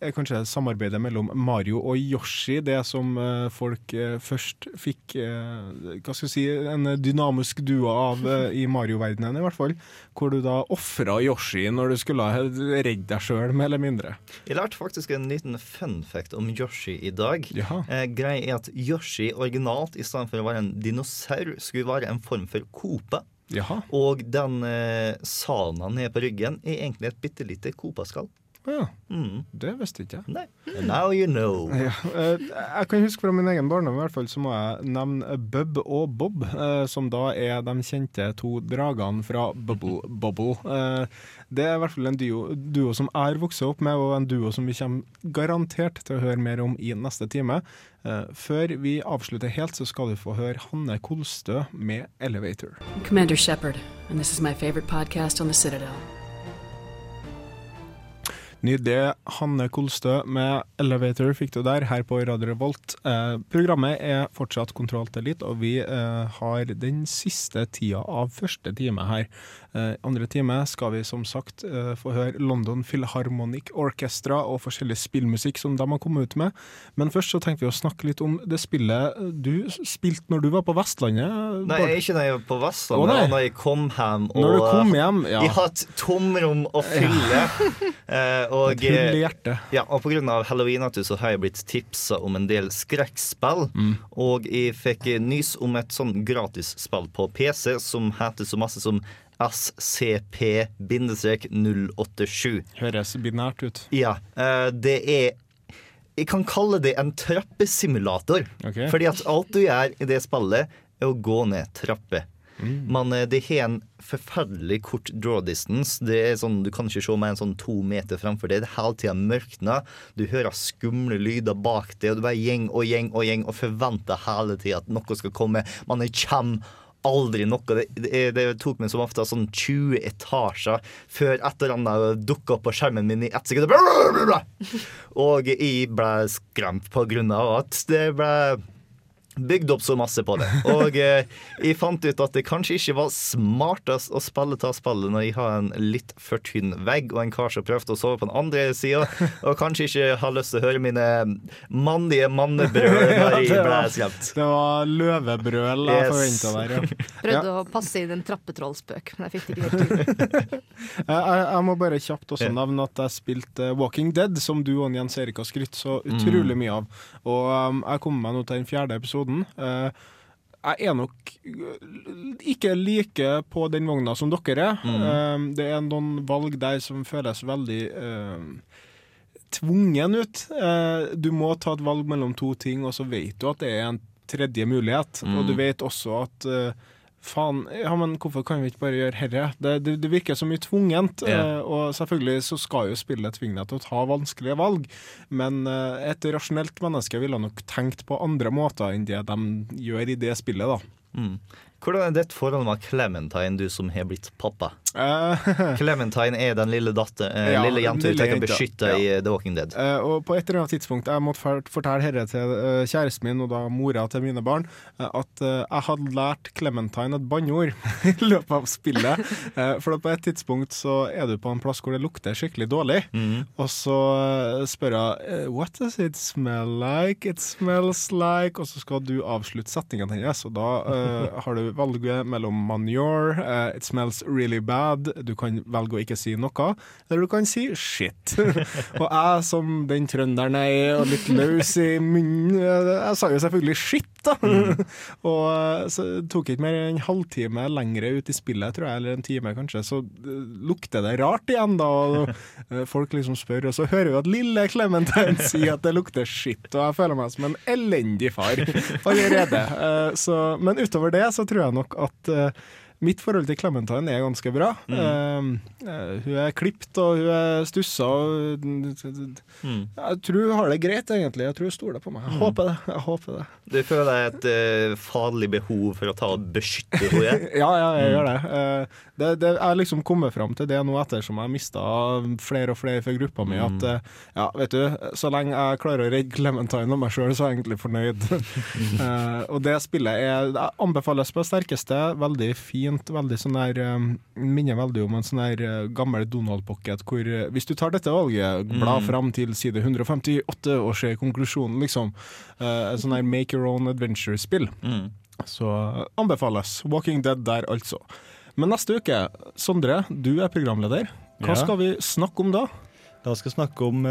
er kanskje samarbeidet mellom Mario og Yoshi det som folk eh, først fikk eh, Hva skal jeg si, en dynamisk duo av eh, i Mario-verdenen, i hvert fall. Hvor du da ofra Yoshi når du skulle ha redde deg sjøl, mer eller mindre. Jeg lærte faktisk en liten fun fact om Yoshi i dag. Ja. Eh, greia er at Yoshi originalt, i stedet for å være en dinosaur, skulle være en form for kope. Jaha. Og den eh, sana nede på ryggen er egentlig et bitte lite kopaskall. Ja, Mm. det visste ikke jeg. Nei. Now you know. Ja, eh, jeg kan huske fra min egen barndom i hvert fall, så må jeg nevne Bub og Bob, eh, som da er de kjente to dragene fra Bubble Bobble. Eh, det er i hvert fall en duo, duo som jeg har vokst opp med, og en duo som vi kommer garantert til å høre mer om i neste time. Eh, før vi avslutter helt, så skal du få høre Hanne Kolstø med 'Elevator'. Commander Shepard, and this is my favorite podcast on the Citadel. Nydelig. Hanne Kolstø med 'Elevator' fikk du der, her på Radio Revolt. Eh, programmet er fortsatt Kontroll til litt, og vi eh, har den siste tida av første time her. Eh, andre time skal vi som sagt eh, få høre London Philharmonic Orchestra og forskjellig spillmusikk som de har kommet ut med. Men først så tenkte vi å snakke litt om det spillet du spilte når du var på Vestlandet. Nei, Bård. ikke når jeg var på Vestlandet, men når jeg kom hjem. Og, Når du kom hjem, ja. Jeg har et tomrom å fylle. Ja. og, Et hjertet. Ja, og på grunn av halloween så har jeg blitt tipsa om en del skrekkspill. Mm. Og jeg fikk nys om et sånn gratisspill på PC som heter så masse som SCP-087. Høres binært ut. Ja, eh, det er Jeg kan kalle det en trappesimulator. Okay. Fordi at alt du gjør i det spillet, er å gå ned trapper. Mm. Men eh, det har en forferdelig kort draw distance. Det er sånn, Du kan ikke se mer enn sånn to meter framfor deg. Det er hele tida mørkna. Du hører skumle lyder bak deg, og du bare gjeng og gjeng og gjeng og forventer hele tida at noe skal komme. Man er kommer aldri noe. Det, det, det tok meg som ofte sånn 20 etasjer før et eller annet dukka opp på skjermen min i ett sekund. Og jeg ble skremt på grunn av at det ble bygd opp så masse på det. Og eh, jeg fant ut at det kanskje ikke var smartest å spille ta spillet når jeg har en litt for tynn vegg og en kar som prøvde å sove på den andre sida, og kanskje ikke har lyst til å høre mine mannlige mannebrøl når jeg ble skremt. Det var løvebrøl jeg Yes. forventa der, ja. Prøvde å passe inn en trappetrollspøk, men jeg fikk det ikke helt til. Jeg, må bare kjapt også nevne at jeg spilte Walking Dead, som du og Jens Erik har skrytt så utrolig mye av. Og um, jeg kommer meg nå til den fjerde episoden. Eh, jeg er nok øh, ikke like på den vogna som dere er. Mm. det er noen valg der som føles veldig eh, tvungen ut. Eh, du må ta et valg mellom to ting, og så vet du at det er en tredje mulighet. Mm. Og du vet også at eh, Faen, ja, men hvorfor kan vi ikke bare gjøre herre? Det, det, det virker så mye tvungent. Eh, og selvfølgelig så skal jo spillet tvinge deg til å ta vanskelige valg, men eh, et rasjonelt menneske ville nok tenkt på andre måter enn det de gjør i det spillet, da. Mm. Hvordan er ditt forhold med Clementine, du som har blitt pappa? Clementine er den lille datter, uh, Ja, lille jenta du tenker å beskytte ja. i eh, The Walking Dead. Uh, og på et eller annet tidspunkt Jeg måtte fortelle dette til uh, kjæresten min og da mora til mine barn, at jeg hadde lært Clementine et banneord i løpet av spillet. For på et tidspunkt så er du på en plass hvor det lukter skikkelig dårlig, Mm. og så spør eh, What does it smell like? It smells like Og så skal du avslutte setningen hennes, og da har du valget mellom manure, it smells really bad, du kan velge å ikke si noe, eller du kan si shit. og jeg som den trønderen jeg er, og litt løs i munnen, jeg sa jo selvfølgelig shit, da. og eh, så tok ikke mer enn en halvtime lengre ut i spillet, tror jeg, eller en time kanskje, så eh, lukter det rart igjen, da. Og eh, folk liksom spør, og så hører vi at lille Clementine sier at det lukter shit, og jeg føler meg som en elendig far allerede. Så, men utover det så tror jeg nok at Mitt forhold til Clementine er ganske bra. Mm. Uh, hun er klipt, og hun er stussa. Og, Jeg tror hun har det greit, egentlig. Jeg tror hun stoler på meg. Jeg Mm. håper det. Jeg håper det. Du føler et uh, farlig behov for å ta og beskytte henne? ja, ja, jeg Mm. gjør det. Uh, det, det. Jeg har liksom kommet fram til det nå ettersom jeg har mista flere og flere fra gruppa mi, Mm. at eh, ja, vet du, så lenge jeg klarer å redde Clementine og meg sjøl, så er jeg egentlig fornøyd. Og det spillet er anbefales på det sterkeste. Veldig fint. Veldig sånn der eh, Minner veldig om en sånn der eh, gammel Donald Pocket, hvor eh, hvis du tar dette valget, bla Mm. fram til side 158 og se konklusjonen, liksom. Eh, en sånn der make your own adventure-spill. Mm. Så anbefales. Walking Dead der, altså. Men neste uke, Sondre, du er programleder. Hva Ja. skal vi snakke om da? Da skal vi snakke om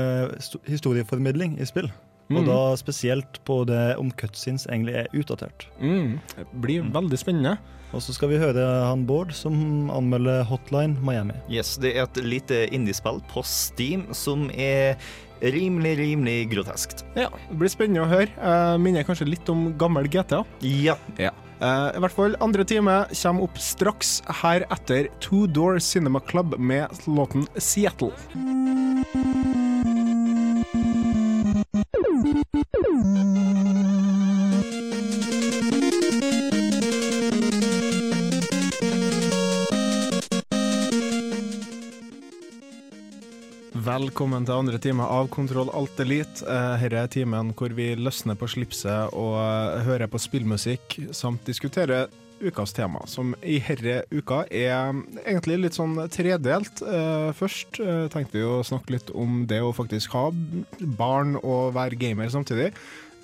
historieformidling i spill. Og Mhm. da spesielt på det om cutscenes egentlig er utdatert. Mm, det blir veldig spennende. Og så skal vi høre han Bård som anmelder Hotline Miami. Yes, det er et lite indiespill på Steam som er rimelig, rimelig groteskt. Ja, det blir spennende å høre. Uh, minner kanskje litt om gammel GTA. Ja. Ja. Uh, I hvert fall andre time kommer opp straks her etter Two Door Cinema Club med låten Seattle. Velkommen til andre time av Kontroll Alt Elite. Eh, Dette er timen hvor vi løsner på slipset og eh, hører på spillmusikk, samt diskuterer ukas tema, som i herre uka er egentlig litt sånn tredelt. Eh, Først eh, tenkte vi å snakke litt om det å faktisk ha barn og være gamer samtidig.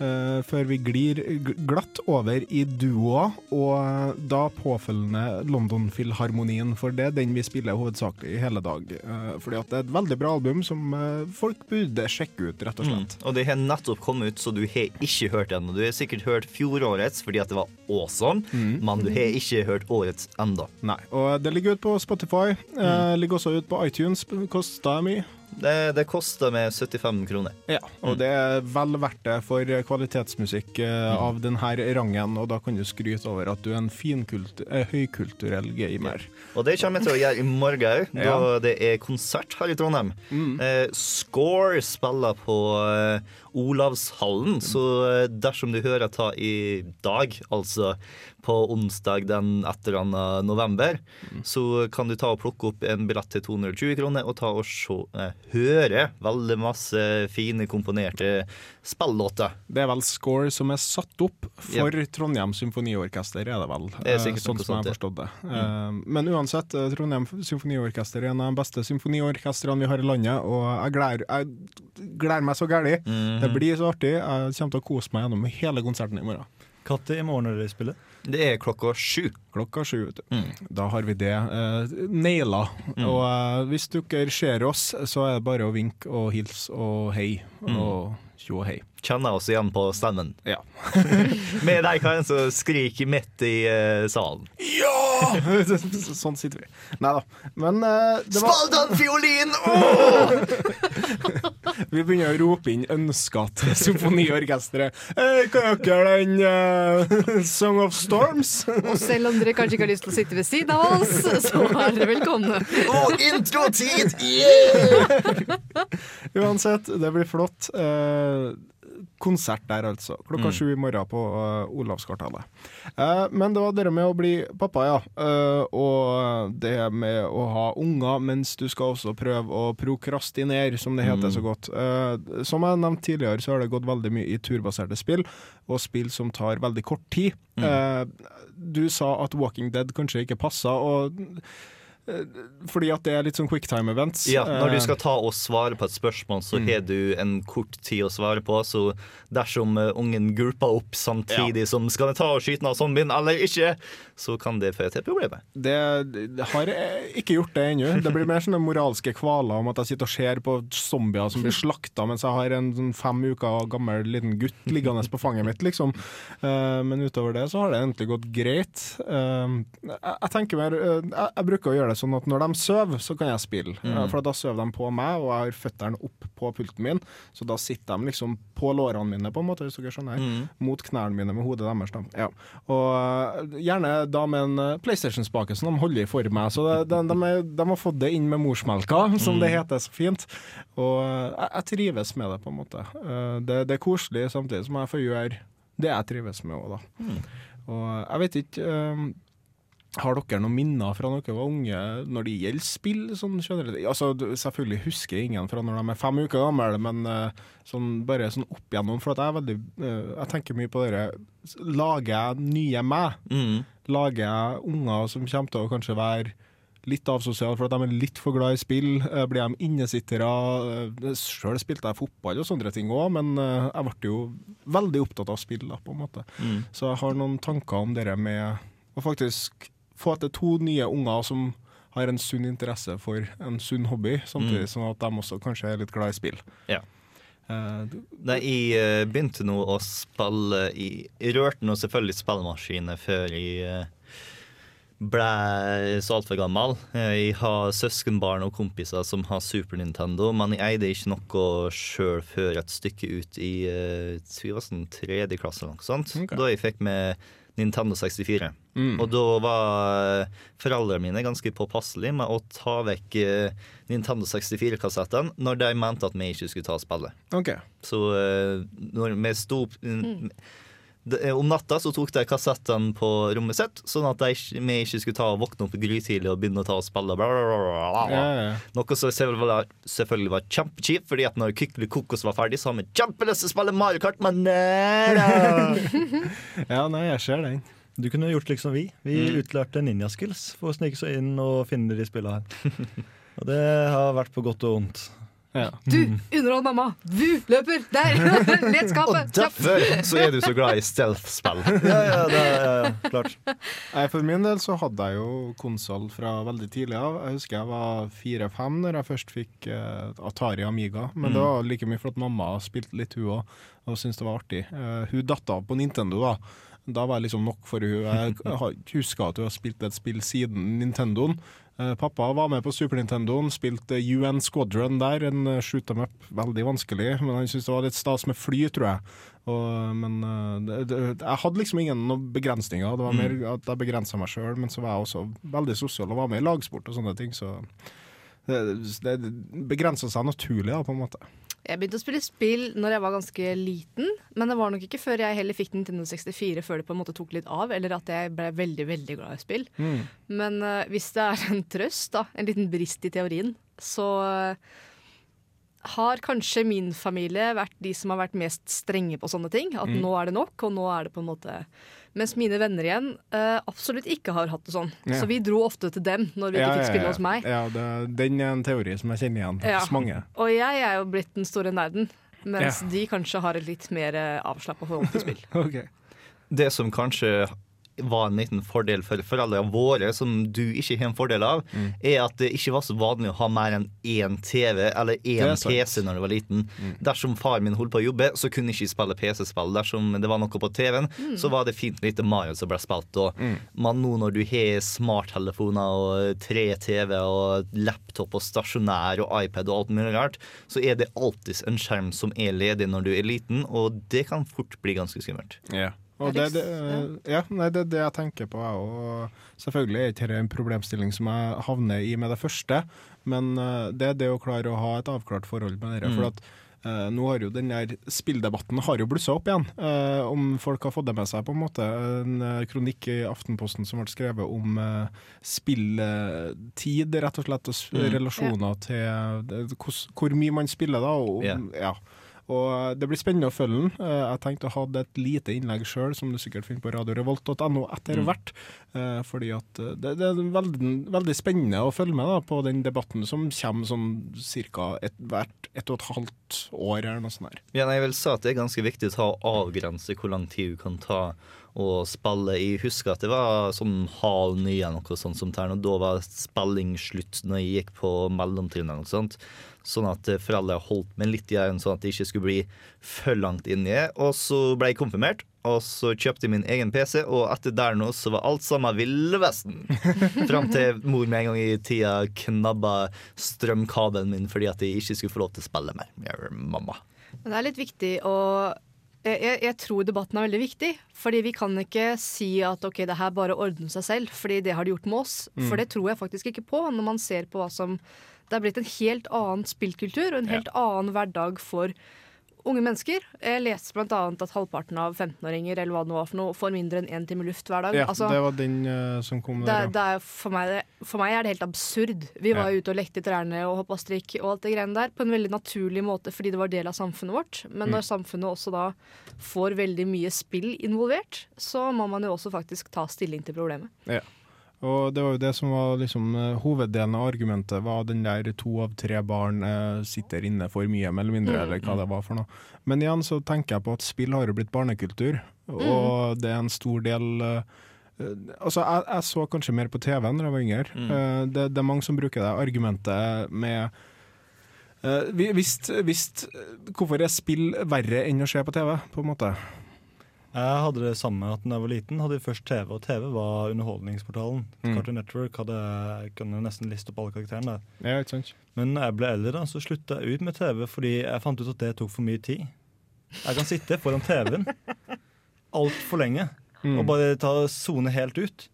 Eh, før vi glir glatt over i duoer, og da påfølgende London-filharmonien, for det er den vi spiller hovedsakelig i hele dag. Uh, fordi at det er et veldig bra album som uh, folk burde sjekke ut, rett og slett. Og det har nettopp kommet ut, så du har ikke hørt det ennå. du har sikkert hørt fjorårets fordi at det var awesome, men du har ikke hørt årets enda. Nei, og det ligger ute på Spotify. Mm. ligger også ute på iTunes. Koster mye. Det, det koster med 75 kroner. Ja, og det er vel verdt det for kvalitetsmusikk eh, av denne rangen, og da kan du skryte over at du er en eh, høykulturell gamer. Og det kommer jeg til å gjøre i morgen òg, da Ja. det er konsert her i Trondheim. Mm. Eh, Score spiller på eh, Olavshallen, så eh, dersom du hører ta i dag, altså på onsdag den et eller annet november, Mm. så kan du ta og plukke opp en billett til 220 kroner og ta og se, eh, høre veldig masse fine, komponerte spillåter. Det er vel score som er satt opp for Trondheim Symfoniorkester, er det vel? Det er eh, sikkert sånn som jeg har forstått det. Mm. Eh, Men uansett, eh, Trondheim Symfoniorkester er en av de beste symfoniorkestrene vi har i landet, og jeg gleder, jeg gleder meg så gæli. Mhm. Det blir så artig. Jeg kommer til å kose meg gjennom hele konserten i morgen. Når i morgen er det spillet? Det er klokka sju. Klokka sju, vet du. Mm. Da har vi det eh, naila. Mm. Og eh, hvis dere ser oss, så er det bare å vinke og hilse og hei Mm. og tjo og hei. Kjenner oss igjen på stemmen. Ja. Med de karene som skriker midt i uh, salen. Ja! sånn sitter vi. Nei da. Men uh, det var Spill den fiolin! Vi begynner å rope inn ønsker til symfoniorkesteret. Hey, kan dere den uh, Song of Storms? Og selv om dere kanskje ikke har lyst til å sitte ved siden av oss, så er dere velkomne. Og introtid! Yeah! Uansett, det blir flott. Eh, konsert der, altså. Klokka Mm. sju i morgen på uh, Olavskvartalet. Uh, men det var det med å bli pappa, ja. Uh, og det med å ha unger mens du skal også prøve å prokrastinere, som det heter Mm. så godt. Eh, som jeg nevnte tidligere, så har det gått veldig mye i turbaserte spill, og spill som tar veldig kort tid. Mm. Eh, du sa at Walking Dead kanskje ikke passa, og eh, fordi at det er litt sånn quicktime events. Ja, når du Eh, skal ta og svare på et spørsmål, så Mm. har du en kort tid å svare på. Så dersom eh, ungen gulper opp samtidig som 'skal jeg ta og skyte av zombien eller ikke', så kan det føre til problemer. Det, det har jeg ikke gjort det ennå. Det blir mer sånne moralske kvaler om at jeg sitter og ser på zombier som blir slakta mens jeg har en sånn fem uker gammel liten gutt liggende på fanget mitt, liksom. Eh, men utover det så har det egentlig gått greit. Eh, jeg, jeg tenker mer eh, jeg, jeg bruker å gjøre det sånn at når de sover, så kan jeg spille. Mm. Eh, for da sover de på meg, og jeg har føttene opp på pulten min, så da sitter de liksom på lårene mine, på en måte, hvis dere skjønner. Mm. Mot knærne mine med hodet deres. Ja. Og eh, gjerne da med en eh, PlayStation-spake som de holder i for meg. Så de, de, de, er, de har fått det inn med morsmelka, som det heter så fint. Og jeg, jeg trives med det, på en måte. Det, det er koselig, samtidig som jeg får gjøre det jeg trives med òg, da. Og jeg vet ikke har dere noen minner fra dere var unge når det gjelder spill? Sånn? Altså, selvfølgelig husker jeg ingen fra når de er fem uker gamle, men eh, sånn, bare sånn opp igjennom. For at jeg er veldig eh, Jeg tenker mye på dere Lager jeg nye meg? Mm. Lager jeg unger som kommer til å kanskje være litt avsosiale for at de er litt for glad i spill? Eh, Blir de innesittere? Sjøl spilte jeg fotball og sånne ting òg, men jeg ble jo veldig opptatt av spill, da, på en måte. Mm. Så jeg har noen tanker om det med å faktisk få til to nye unger som har en sunn interesse for en sunn hobby, samtidig Mm. som at de også kanskje er litt glad i spill. Ja. Uh, Nei, jeg eh, begynte nå å spille i Jeg rørte nå selvfølgelig spillemaskiner før jeg eh, ble så altfor gammel. Jeg har søskenbarn og kompiser som har Super Nintendo, men jeg eide ikke noe sjøl før et stykke ut i jeg var sånn tredje klasse eller noe sånt. Okay. Da jeg fikk med Nintendo 64. Mm. Og da var foreldrene mine ganske påpasselige med å ta vekk eh, Nintendo 64-kassettene når de mente at vi ikke skulle ta spillet. Okay. OK. Så eh, når vi sto opp eh, Om natta så tok de kassettene på rommet sitt, sånn at de, vi ikke skulle ta og våkne opp grytidlig og begynne å ta og spille. Bla, bla, bla. Ja, ja. Noe som selvfølgelig var, kjempekjipt, fordi at når Kykkeli Kokos var ferdig, så har vi kjempelyst til å spille Mario Kart, men. Ja, nei, jeg ser den. Du kunne gjort liksom vi. Vi Mm. utlærte ninjaskills for å snike seg inn og finne de spillene her. Og det har vært på godt og vondt. Ja. Du, underhold mamma! Du, løper! Der! Let skapet! Derfor så er du så glad i stealth-spill. Ja, ja, det ja, ja, klart. Jeg, For min del så hadde jeg jo konsoll fra veldig tidlig av. Jeg husker jeg var fire-fem når jeg først fikk uh, Atari Amiga. Men Mm. det var like mye fordi mamma spilte litt, hun òg, og syntes det var artig. Uh, hun datt av på Nintendo, da. Da var jeg liksom nok for hun. Jeg husker at hun har spilt et spill siden Nintendoen. Eh, Pappa var med på Super Nintendoen, spilte UN Squadron der, en eh, shoot them up. Veldig vanskelig, men han syntes det var litt stas med fly, tror jeg. Og, men eh, det, det, jeg hadde liksom ingen begrensninger. Det var Mm. mer at jeg begrensa meg sjøl, men så var jeg også veldig sosial og var med i lagsport og sånne ting, så det, begrenser seg naturlig, da, på en måte. Jeg begynte å spille spill når jeg var ganske liten, men det var nok ikke før jeg heller fikk Nintendo 64 før det på en måte tok litt av, eller at jeg ble veldig, veldig glad i spill. Mm. Men uh, hvis det er en trøst, da, en liten brist i teorien, så uh, har kanskje min familie vært de som har vært mest strenge på sånne ting. At Mm. nå er det nok, og nå er det på en måte Mens mine venner igjen uh, absolutt ikke har hatt det sånn. Ja. Så vi dro ofte til dem når vi ikke fikk spille hos meg. Ja, det, den er en teori som jeg kjenner igjen Ja. hos mange. Og jeg er jo blitt den store nerden, mens Ja. de kanskje har et litt mer avslappa forhold til spill. okay. Det som kanskje var en liten fordel for foreldrene våre, som du ikke har en fordel av, Mm. er at det ikke var så vanlig å ha mer enn én TV eller én. PC når du var liten. Dersom far min holdt på å jobbe, så kunne ikke jeg spille PC-spill. Dersom det var noe på TV-en, Mm. så var det fint lite Mario som ble spilt. Og Men nå når du har smarttelefoner og tre TV og laptop og stasjonær og iPad og alt mulig rart, så er det alltid en skjerm som er ledig når du er liten, og det kan fort bli ganske skummelt. Ja. Og det, det, ja, nei, det er det jeg tenker på, jeg òg. Selvfølgelig er ikke dette en problemstilling som jeg havner i med det første, men eh, det er det å klare å ha et avklart forhold med dere. Mm. For at Uh, nå har jo den der spilldebatten har jo blussa opp igjen, uh, om folk har fått det med seg, på en måte. En uh, kronikk i Aftenposten som ble skrevet om eh, spilltid, rett og slett, og Mm. relasjoner til det, hvor, hvor mye man spiller, da. Og, Ja. ja. Og Det blir spennende å følge den. Eh, Jeg tenkte å ha et lite innlegg sjøl, som du sikkert finner på radiorevolt.no etter Mm. hvert. Mm. Fordi at eh, det, det er veldig, veldig spennende å følge med da, på den debatten som kommer sånn ca. Et, hvert ett og et halvt år, eller noe sånt. her. Ja, nei, jeg vil si at det er ganske viktig å ta avgrense hvor lang tid du kan ta å spille. Jeg husker at det var sånn halv ni eller noe sånt som tern, og da var spilling slutt når jeg gikk på mellomtrinnet eller noe sånt. Sånn at eh, foreldre holdt meg litt i øynene, sånn at jeg ikke skulle bli for langt inni. Og så ble jeg konfirmert, og så kjøpte jeg min egen PC, og etter der nå så var alt sammen Ville Vesten. Fram til mor med en gang i tida knabba strømkabelen min fordi at jeg ikke skulle få lov til å spille mer. Mamma. Men det er litt viktig å jeg, jeg, tror debatten er veldig viktig. Fordi vi kan ikke si at ok, det her bare ordner seg selv, fordi det har de gjort med oss. Mm. For det tror jeg faktisk ikke på, når man ser på hva som Det er blitt en helt annen spillkultur og en helt annen hverdag for unge mennesker. Jeg leste annet at halvparten av 15-åringer eller hva det nå var for noe, får mindre enn én time luft hver dag. Ja, Altså, det var den uh, som kom det, der. er- det er for, meg, for meg er det helt absurd. Vi var Ja. ute og lekte i trærne og hoppa strikk og alt det greiene der på en veldig naturlig måte fordi det var del av samfunnet vårt. Men Mm. når samfunnet også da får veldig mye spill involvert, så må man jo også faktisk ta stilling til problemet. Ja. Og det var jo det som var liksom eh, hoveddelen av argumentet, var den der to av tre barn eh, sitter inne for mye, mer eller mindre, Mm. eller hva det var for noe. Men igjen så tenker jeg på at spill har jo blitt barnekultur, og det er en stor del eh, eh, Altså, jeg, jeg så kanskje mer på TV enn da jeg var yngre. Mm. Eh, det, det er mange som bruker det argumentet med eh, vi- hvis, hvis, Hvorfor er spill verre enn å se på TV, på en måte? Jeg hadde det samme at da jeg var liten, hadde vi først TV, og TV var underholdningsportalen. Mm. Cartoon Network hadde, jeg kunne nesten liste opp alle karakterene der. Ja, ikke sant? Men når jeg ble eldre, da, så slutta jeg ut med TV fordi jeg fant ut at det tok for mye tid. Jeg kan sitte foran TV-en altfor lenge Mm. og bare ta sone helt ut.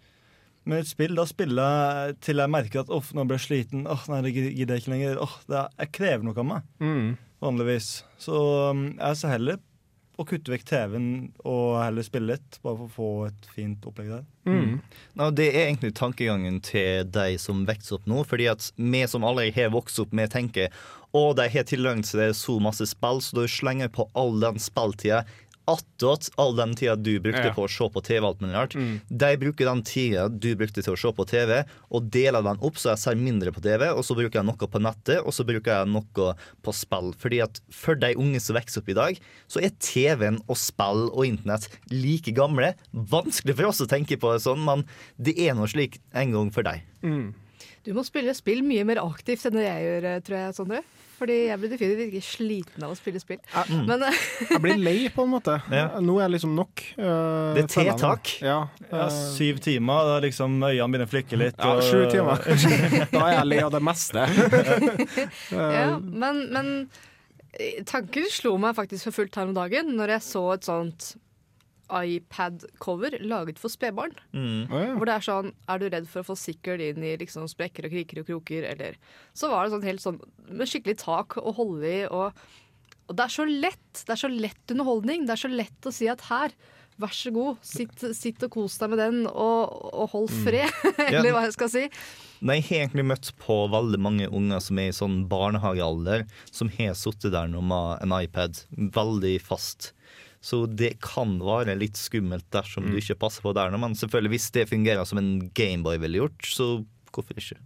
Men et spill, da spiller jeg til jeg merker at nå ble jeg sliten. Åh, nei, det gidder jeg ikke lenger. Åh, det er, jeg krever noe av meg, Mm. vanligvis. Så um, jeg ser heller å kutte vekk TV-en og heller spille litt, bare for å få et fint opplegg der. Mm. Ja, det er egentlig tankegangen til de som vokser opp nå. Fordi at vi som allerede har vokst opp med, tenker å, de har tilgang til så masse spill, så da slenger jeg på all den spilltida attåt all den tida du brukte Ja. på å se på TV. alt mulig rart. Mm. De bruker den tida du brukte til å se på TV, og deler den opp så jeg ser mindre på TV, og så bruker jeg noe på nettet, og så bruker jeg noe på spill. Fordi at for de unge som vokser opp i dag, så er TV-en og spill og internett like gamle. Vanskelig for oss å tenke på det sånn, men det er nå slik en gang for deg. Mm. Du må spille spill mye mer aktivt enn det jeg gjør, eh, tror jeg, Sondre. Fordi jeg blir definitivt ikke sliten av å spille spill. Mm. Men eh, Jeg blir lei, på en måte. Ja. Nå er jeg liksom nok. Uh, Det er te tak. Ja, uh, Ja, eh, syv timer, da liksom øynene begynner å flikke litt. ja, sju timer. da er jeg lei av det meste. ja, men, men tanken slo meg faktisk for fullt her om dagen når jeg så et sånt iPad-cover laget for spedbarn. Mm. Oh, ja. Hvor det er sånn Er du redd for å få sikkel inn i liksom sprekker og kriker og kroker, eller Så var det sånn helt sånn med skikkelig tak å holde i, og, og det er så lett. Det er så lett underholdning. Det er så lett å si at her, vær så god, sitt, sitt og kos deg med den, og, og hold fred, eller Ja. hva jeg skal si. Nei, Jeg har egentlig møtt på veldig mange unger som er i sånn barnehagealder, som har sittet der nå med en iPad veldig fast. Så det kan være litt skummelt dersom du ikke passer på der nå, men selvfølgelig hvis det fungerer som en Gameboy ville gjort, så hvorfor ikke?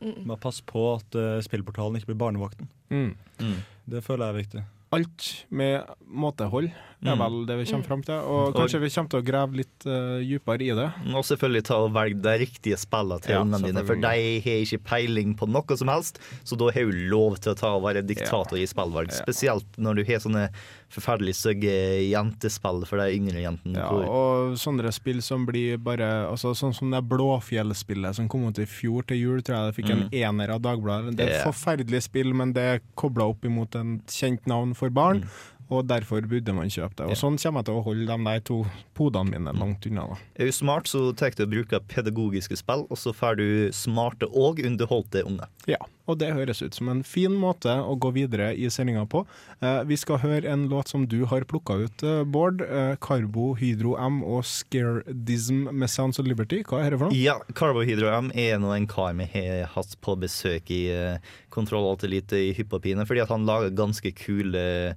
Bare pass på at uh, spillportalen ikke blir barnevakten. Mm. Mm. Det føler jeg er viktig. Alt med måtehold er Mm. vel det vi kommer fram til. Og kanskje vi kommer til å grave litt uh, dypere i det. Og selvfølgelig ta og velge de riktige spillene til Ja, ungene dine, for de har ikke peiling på noe som helst, så da har du lov til å ta og være diktator i spillvalg. Spesielt når du har sånne forferdelig stygge jentespill for de yngre jentene. Ja, og sånne spill som blir bare altså, Sånn som det Blåfjell-spillet som kom ut i fjor til jul, tror jeg det fikk en Mm. ener av Dagbladet. Det er et forferdelig spill, men det er kobla opp imot en kjent navn for barn. Og derfor burde man kjøpe det. Og Sånn kommer jeg til å holde de der to podene mine langt unna. da. Er du smart, så tar du og bruker pedagogiske spill, og så får du smarte og underholdte unge. Ja, og det høres ut som en fin måte å gå videre i sendinga på. Eh, vi skal høre en låt som du har plukka ut, eh, Bård. Eh, Carbo, Hydro M og Scaredism med Sounds of Liberty. Hva er det for noe? Ja, Carbohydro M er nå en kar vi har hatt på besøk i eh, Kontroll Alt Elite i Hypp og Pine, fordi at han lager ganske kule uh,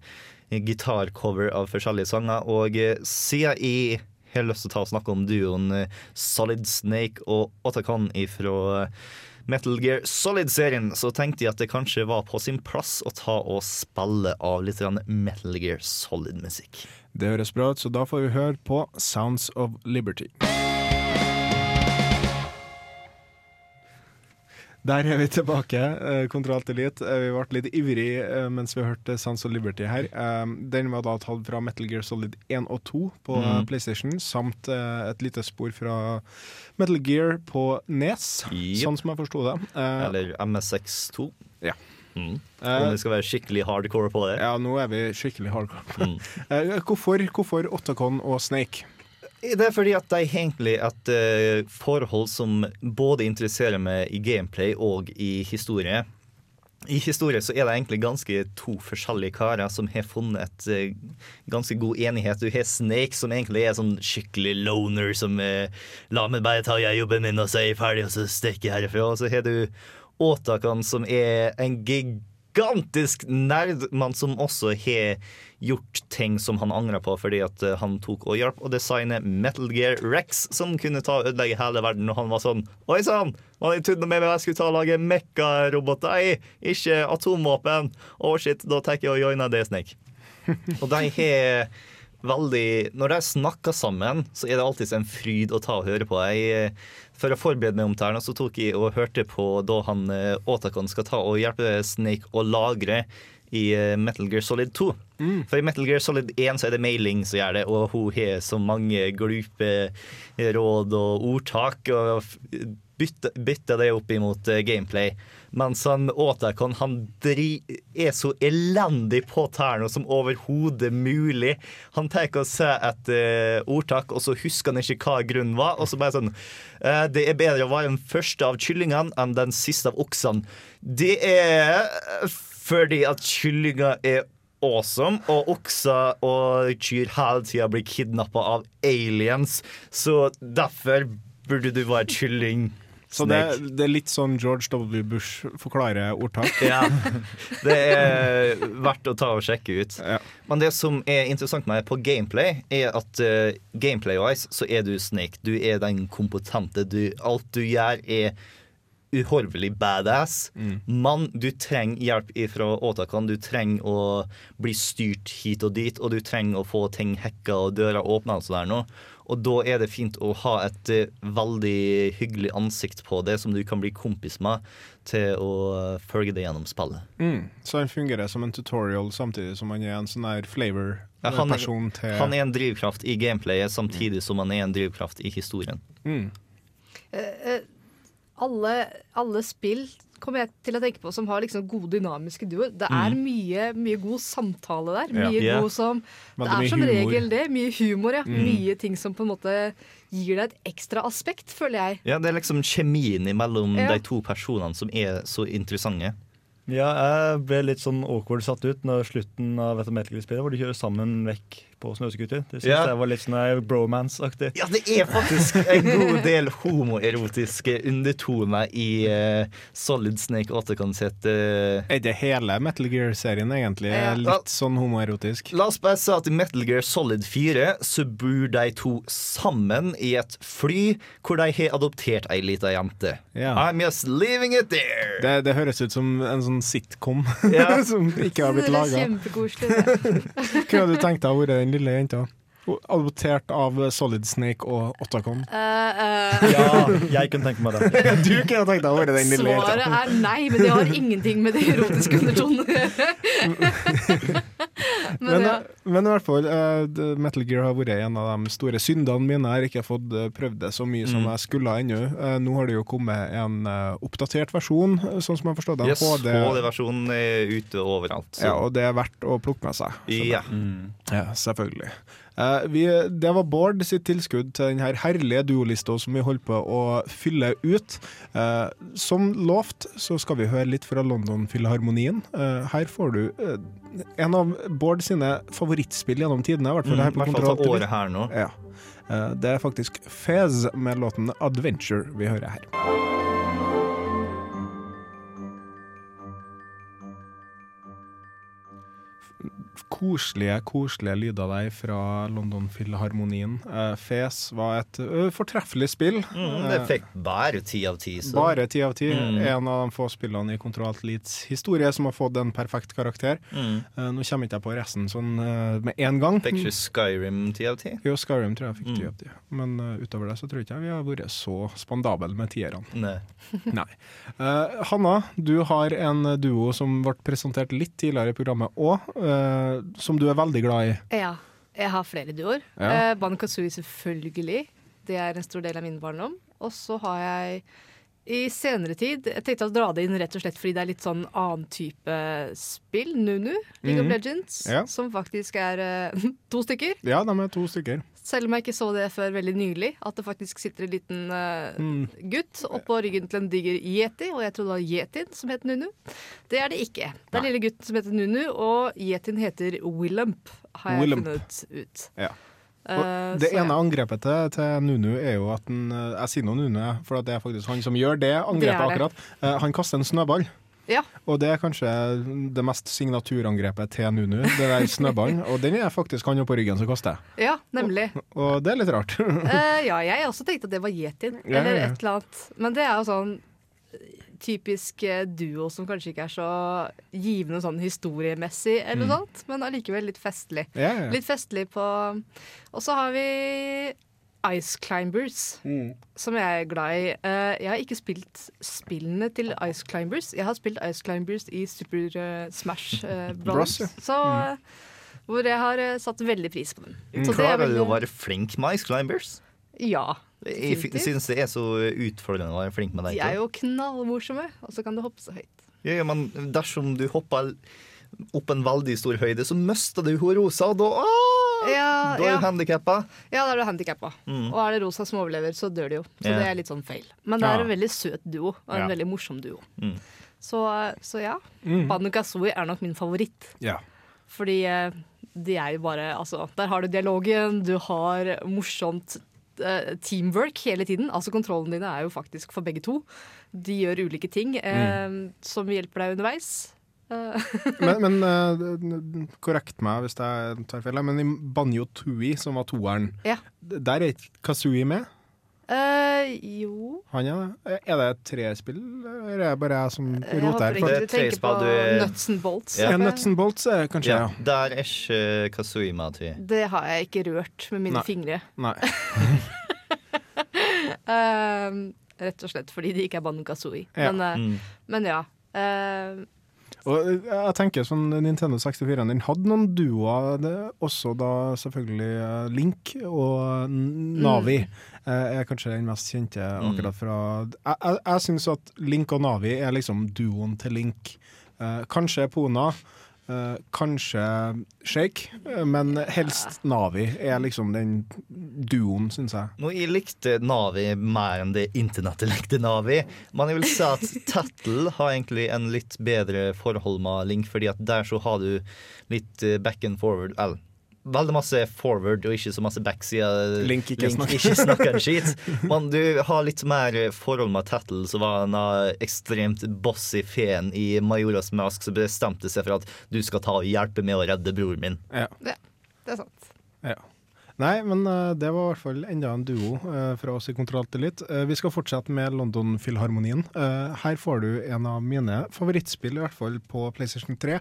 gitarcover av forskjellige sanger. Og uh, siden jeg har lyst til å ta og snakke om duoen uh, Solid Snake og Otakon fra uh, Metal Gear Solid-serien, så tenkte jeg at det kanskje var på sin plass å ta og spille av litt Metal Gear Solid-musikk. Det høres bra ut, så da får vi høre på Sounds of Liberty. Der er vi tilbake. kontra Kontroll til Elite. Eh, Vi ble litt ivrig eh, mens vi hørte Sans of Liberty her. Eh, Den var da tatt fra Metal Gear Solid 1 og 2 på mm. Mhm. PlayStation, samt eh, et lite spor fra Metal Gear på Nes, Yep. sånn som jeg forsto det. Eh, Eller MSX2. Ja. Mm. Eh, Om vi skal være skikkelig hardcore på det. Ja, nå er vi skikkelig hardcore. Mm. Eh, Hvorfor, hvorfor Otacon og Snake? Det er fordi at de er egentlig et uh, forhold som både interesserer meg i gameplay og i historie. I historie så er det egentlig ganske to forskjellige karer som har funnet et uh, ganske god enighet. Du har Snake, som egentlig er sånn skikkelig loner, som uh, La meg bare ta jeg jobben min og så er jeg ferdig, og så stikker jeg herifra. Og så har du Åtakan, som er en gigantisk nerdmann som også har gjort ting som han angrer på fordi at eh, han tok og hjalp å designe Metal Gear Rex, som kunne ta og ødelegge hele verden. Og han var sånn Oi sann! Hadde trodd med meg jeg skulle ta og lage mekkaroboter, ikke atomvåpen. Å shit, da tar jeg og joiner det, Snake. Og de har veldig Når de snakker sammen, så er det alltid en fryd å ta og høre på. Jeg, for å forberede meg om Terna, så tok jeg og hørte på da han eh, Otakon skal ta og hjelpe Snake å lagre i eh, Metal Gear Solid 2. For i Metal Gear Solid 1 så er det mailing som gjør det, og hun har så mange glupe råd og ordtak. og bytte, bytte det opp imot eh, gameplay. Mens han Otakon han dri, er så elendig på tærne som overhodet mulig. Han tar og ser et uh, ordtak, og så husker han ikke hva grunnen var. Og så bare sånn uh, Det er bedre å være den første av kyllingene enn den siste av oksene. Det er fordi at kyllinger er awesome, og okser og kyr hele tida blir kidnappa av aliens. Så derfor burde du være kylling. Så det, det er litt sånn George W. Bush forklarer ordtak. Ja, det er verdt å ta og sjekke ut. Men det som er interessant med på gameplay, er at uh, gameplay-wise så er du Snake. Du er den kompetente. Du, alt du gjør, er uhorvelig badass. Men du trenger hjelp fra Åtakan. Du trenger å bli styrt hit og dit, og du trenger å få ting hacka og dører åpna og sånn der nå. Og da er det fint å ha et eh, veldig hyggelig ansikt på det som du kan bli kompis med, til å eh, følge det gjennom spillet. Mm. Så han fungerer som en tutorial samtidig som han er en sånn der Ja, han, flavor-person til han er en drivkraft i gameplayet samtidig som han er en drivkraft i historien. mm. Uh, uh, alle, alle spill kommer jeg til å tenke på som har liksom gode dynamiske duoer. Det er Mm. mye, mye god samtale der. Ja. Mye yeah. god som Det det er som humor. regel det. Mye humor, ja. Mm. Mye ting som på en måte gir deg et ekstra aspekt, føler jeg. Ja, Det er liksom kjemien mellom Ja. de to personene som er så interessante. Ja, jeg ble litt sånn awkward satt ut når slutten av dette Metal Gear-spillet, hvor de kjører sammen vekk på snøscooter. Det syns Ja. jeg var litt sånn bromance-aktig. Ja, det er faktisk en god del homoerotiske undertoner i uh, Solid Snake Otacon sitt si Er det hele Metal Gear-serien egentlig Ja. litt sånn homoerotisk? La oss bare si at i Metal Gear Solid 4 så bor de to sammen i et fly hvor de har adoptert ei lita jente. Ja. I'm just leaving it there. Det, det høres ut som en sånn sitcom Ja. som ikke har blitt det laga. kjempekoselig. hadde du tenkt deg å være den lille jenta? Adoptert av Solid Snake og Ottacon. Uh, uh. Ja, jeg kunne tenke meg det. Du kunne tenkt deg å være den lille Svaret er nei, men det har ingenting med det erotiske undertonen gjøre. Men, ja. men i hvert fall, uh, Metal Gear har vært en av de store syndene mine. Jeg har ikke fått eh, prøvd det så mye som Mm. jeg skulle ennå. Uh, Nå har det jo kommet en uh, oppdatert versjon, eh, sånn som jeg forstår det. Yes, HD-versjonen er ute overalt. så- Ja, og det er verdt å plukke med seg. Ja. det- ja selvfølgelig. Eh, vi, det var Bård sitt tilskudd til den her herlige duolista som vi holder på å fylle ut. Eh, som lovt så skal vi høre litt fra London-filharmonien. Eh, her får du eh, en av Bård sine favorittspill gjennom tidene. I hvert fall Mm, her på hvert fall året her nå. Ja. Eh, det er faktisk Fez med låten 'Adventure' vi hører her. Koselige, koselige lyder der fra London-filharmonien. Uh, Fes var et uh, fortreffelig spill. Mm, det Eh, fikk bare ti av ti. bare ti av ti. Mm. En av de få spillene i Kontroll Alt Elites historie som har fått en perfekt karakter. Mm. Uh, nå kommer ikke jeg på resten sånn eh, med en gang. Fikk ikke Skyrim ti av ti? Jo, Skyrim tror jeg fikk ti Mm. av ti. Men eh, utover det så tror jeg ikke vi har vært så spandable med tierne. Nei. Nei. Eh, Hanna, du har en duo som ble presentert litt tidligere i programmet òg, som du er veldig glad i. Ja, jeg har flere duoer. Ja. Eh, Banjo Kazooie selvfølgelig. Det er en stor del av min barndom. Og så har jeg i senere tid Jeg tenkte å dra det inn rett og slett fordi det er litt sånn annen type spill. Nunu, League Mhm. of Legends, Ja. som faktisk er uh, to stykker. Ja, de er to stykker. Selv om jeg ikke så det før veldig nylig, at det faktisk sitter en liten uh, Mm. gutt oppå ryggen til en diger yeti, og jeg trodde det var yetien som het Nunu. Det er det ikke. Det er lille gutten som heter Nunu, og yetien heter Willump, har jeg Willump. funnet ut. Ja. Eh, Og det så ja. ene angrepet til, til Nunu er jo at han eh, Jeg sier nå Nunu, for det er faktisk han som gjør det angrepet Det er det. akkurat. Eh, han kaster en snøball. Ja. Og det er kanskje det mest signaturangrepet til Nunu, det der snøballen. Og den er faktisk han på ryggen som kaster. Ja, nemlig. Og det er litt rart. uh, ja, jeg også tenkte at det var yetien, Ja, eller ja. et eller annet. Men det er jo sånn eh, typisk eh, duo som kanskje ikke er så givende sånn historiemessig, eller noe Mm. sånt, men allikevel litt festlig. Ja, ja. Litt festlig på Og så har vi Ice Climbers, Mm. som jeg er glad i. Eh, jeg har ikke spilt spillene til Ice Climbers. Jeg har spilt Ice Climbers i Super eh, Smash uh, Bros. Ja. Så eh, Hvor jeg har satt veldig pris på dem. Mm. Så det er Klarer du veldig- å være flink med Ice Climbers? Ja. Jeg syns det er så utfordrende å være flink med De deg. er jo knallmorsomme, og så kan du hoppe så høyt. Ja, ja, men dersom du hopper opp en veldig stor høyde, så mister du hun rosa, og da, Ja, da er ja. du handikappa. Ja, da er du handikappa. Mm. Og er det rosa som overlever, så dør de jo. Så yeah. det er litt sånn feil. Men det er Ja. en veldig søt duo, og en Ja. veldig morsom duo. Mm. Så, så ja. Mm. Banjo Kazooie er nok min favoritt. Ja. Fordi eh, de er jo bare Altså, der har du dialogen, du har morsomt eh, teamwork hele tiden. Altså kontrollen dine er jo faktisk for begge to. De gjør ulike ting mm. som hjelper deg underveis. Eh, Men, men uh, korrekt meg hvis jeg tar feil, men i Banjo Tui, som var toeren, Ja. der er ikke Kazooie med? Eh, jo Han er det? Er det et trespill, eller er det bare jeg som Jeg roter håper her? ikke For- du Det er tre tenker på spill, du Nuts and Bolts. Ja, Nuts and Bolts er kanskje, Ja, ja. der er ikke Kazooima til. Det har jeg ikke rørt med mine Nei. fingre. Nei. uh, rett og slett fordi de ikke er Banu Kazooie. Ja. Men, uh, Mm. men ja. Eh, Og eh, jeg tenker sånn Nintendo 64 den hadde noen duoer, det- også da selvfølgelig eh, Link og Navi. Mm. Er kanskje den mest kjente Mm. akkurat fra Jeg, jeg, jeg syns at Link og Navi er liksom duoen til Link. Kanskje Pona, eh, kanskje Shake, men helst Navi er liksom den duoen, syns jeg. Nå, jeg likte Navi mer enn det internettet likte Navi. Men jeg vil si at Tattle har egentlig en litt bedre forhold med Link, fordi at der så har du litt eh, back and forward Eller veldig masse forward og ikke så masse backside. Link ikke snakker. ikke snakker en skit. Men du har litt mer forhold med Tattle, som var en ekstremt bossy feen i Majoras Mask som bestemte seg for at du skal ta og hjelpe med å redde broren min. Ja. det er sant. Ja. Nei, men eh, det var i hvert fall enda en duo eh, fra oss i Kontroll til litt Eh, vi skal fortsette med London Filharmonien. Eh, her får du en av mine favorittspill, i hvert fall på PlayStation 3.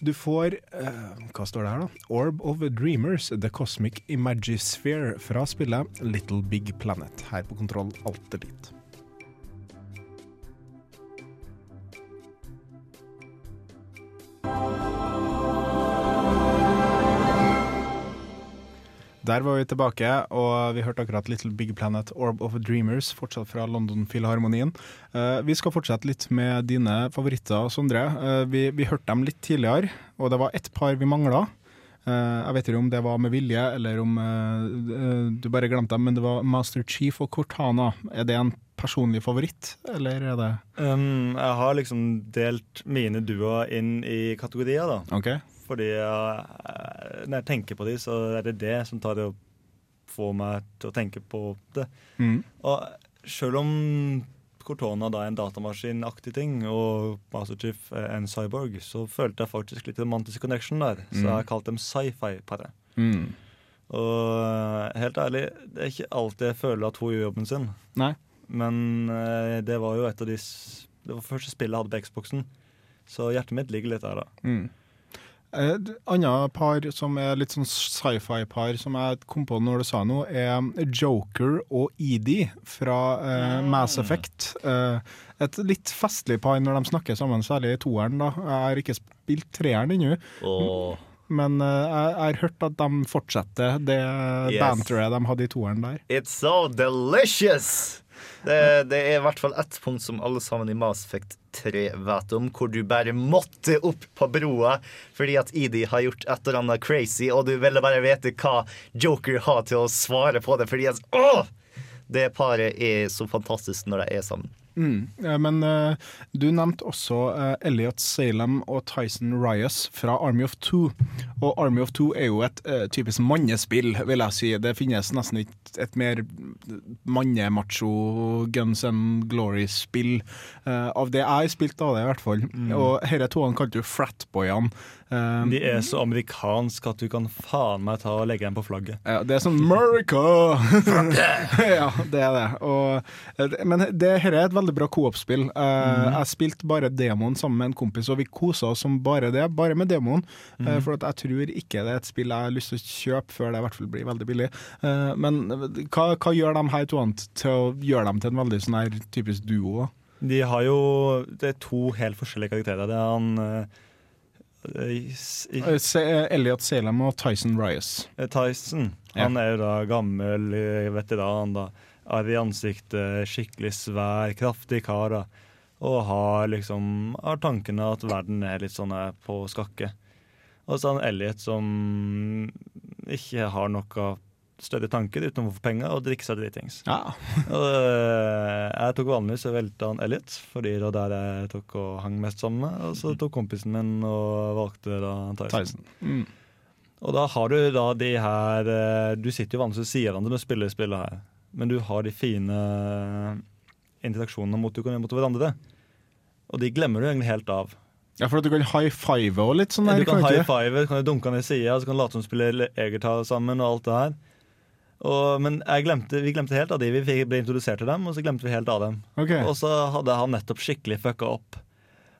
Du får uh, Hva står det her, da? Orb of Dreamers, The Cosmic Imagisphere fra spillet Little Big Planet, her på Kontroll Alt Elite. Der var vi tilbake, og vi hørte akkurat Little Big Planet Orb of Dreamers, fortsatt fra London Filharmonien. Eh, vi skal fortsette litt med dine favoritter, Sondre. Eh, vi, vi hørte dem litt tidligere, og det var ett par vi mangla. Eh, jeg vet ikke om det var med vilje, eller om du bare glemte dem, men det var Master Chief og Cortana. Er det en personlig favoritt, eller er det Um, jeg har liksom delt mine duoer inn i kategorier, da. OK? Fordi uh, når jeg tenker på de, så er det det som tar det å få meg til å tenke på det. Mm. Og selv om Cortona da er en datamaskinaktig ting, og Master Chief er en cyborg, så følte jeg faktisk litt romantisk connection der. Så Mm. jeg har kalt dem sci-fi-paret. Mm. Og eh, helt ærlig, det er ikke alltid jeg føler at hun gjør jobben sin. Nei. Men eh, det var jo et av de Det var første spillet jeg hadde på Xboxen. Så hjertet mitt ligger litt der, da. Mm. Et annet par som er litt sånn sci-fi-par som jeg kom på når du sa noe, er Joker og Edie fra eh, Mass Effect. Eh, et litt festlig par når de snakker sammen, særlig i toeren. da. Jeg har ikke spilt treeren ennå. Oh. Men eh, jeg jeg har hørt at de fortsetter det Yes. banteret de hadde i toeren der. It's so delicious! Det, det er i hvert fall ett punkt som alle sammen i Mass Effect 3 vet om, hvor du bare måtte opp på broa fordi at ED har gjort et eller annet crazy, og du ville bare vite hva Joker har til å svare på det, fordi at åh! Det paret er så fantastisk når de er sammen. Mm. Eh, Men uh, du nevnte også uh, Elliot Salem og Tyson Ryas fra Army of Two. Og Army of Two er jo et uh, typisk mannespill, vil jeg si. Det finnes nesten ikke et mer mannemacho Guns and Glory-spill. av det jeg har spilt av det, i hvert fall. Og disse toene kalte du fratboyene. De er så amerikanske at du kan faen meg ta og legge dem på flagget. ja, det er sånn America! ja, det er det. Og, men det, dette er et veldig bra coop-spill. Eh, Jeg spilte bare demoen sammen med en kompis, og vi kosa oss som bare det. Bare med demoen. Mm. Uh, for at jeg tror ikke det er et spill jeg har lyst til å kjøpe før det i hvert fall blir veldig billig. Uh, men hva, hva gjør de her to til å gjøre dem til en veldig sånn her typisk duo? da? De har jo Det er to helt forskjellige karakterer. Det er han Elliot Salem og Tyson Ryas. Tyson. Ja. Han er jo da gammel veteran. da Arr i ansiktet, skikkelig svær, kraftig kar. Og har liksom har tankene at verden er litt sånn på skakke. Og så har han Elliot som ikke har noe større tanker utenom å få penger og drikke seg dritings. Ja. Og, eh, jeg tok vanligvis og velte han Elliot, fordi det var der jeg tok og hang mest sammen med. Og så tok kompisen min og valgte da Tyson. Tyson. Mm. Og da har du da de her eh, Du sitter jo vanligvis ved siden av hverandre når du spiller spillet her, men du har de fine interaksjonene mot, kan mot hverandre. Og de glemmer du egentlig helt av. Ja, for at du kan high five og litt sånn der. du kan high five, five, du kan dunke ned i sida, så kan du late som du spiller egertall sammen og alt det her. Og, men glemte, vi glemte helt av de. Vi ble introdusert til dem, og så glemte vi helt av dem. Okay. Og så hadde han nettopp skikkelig fucka opp.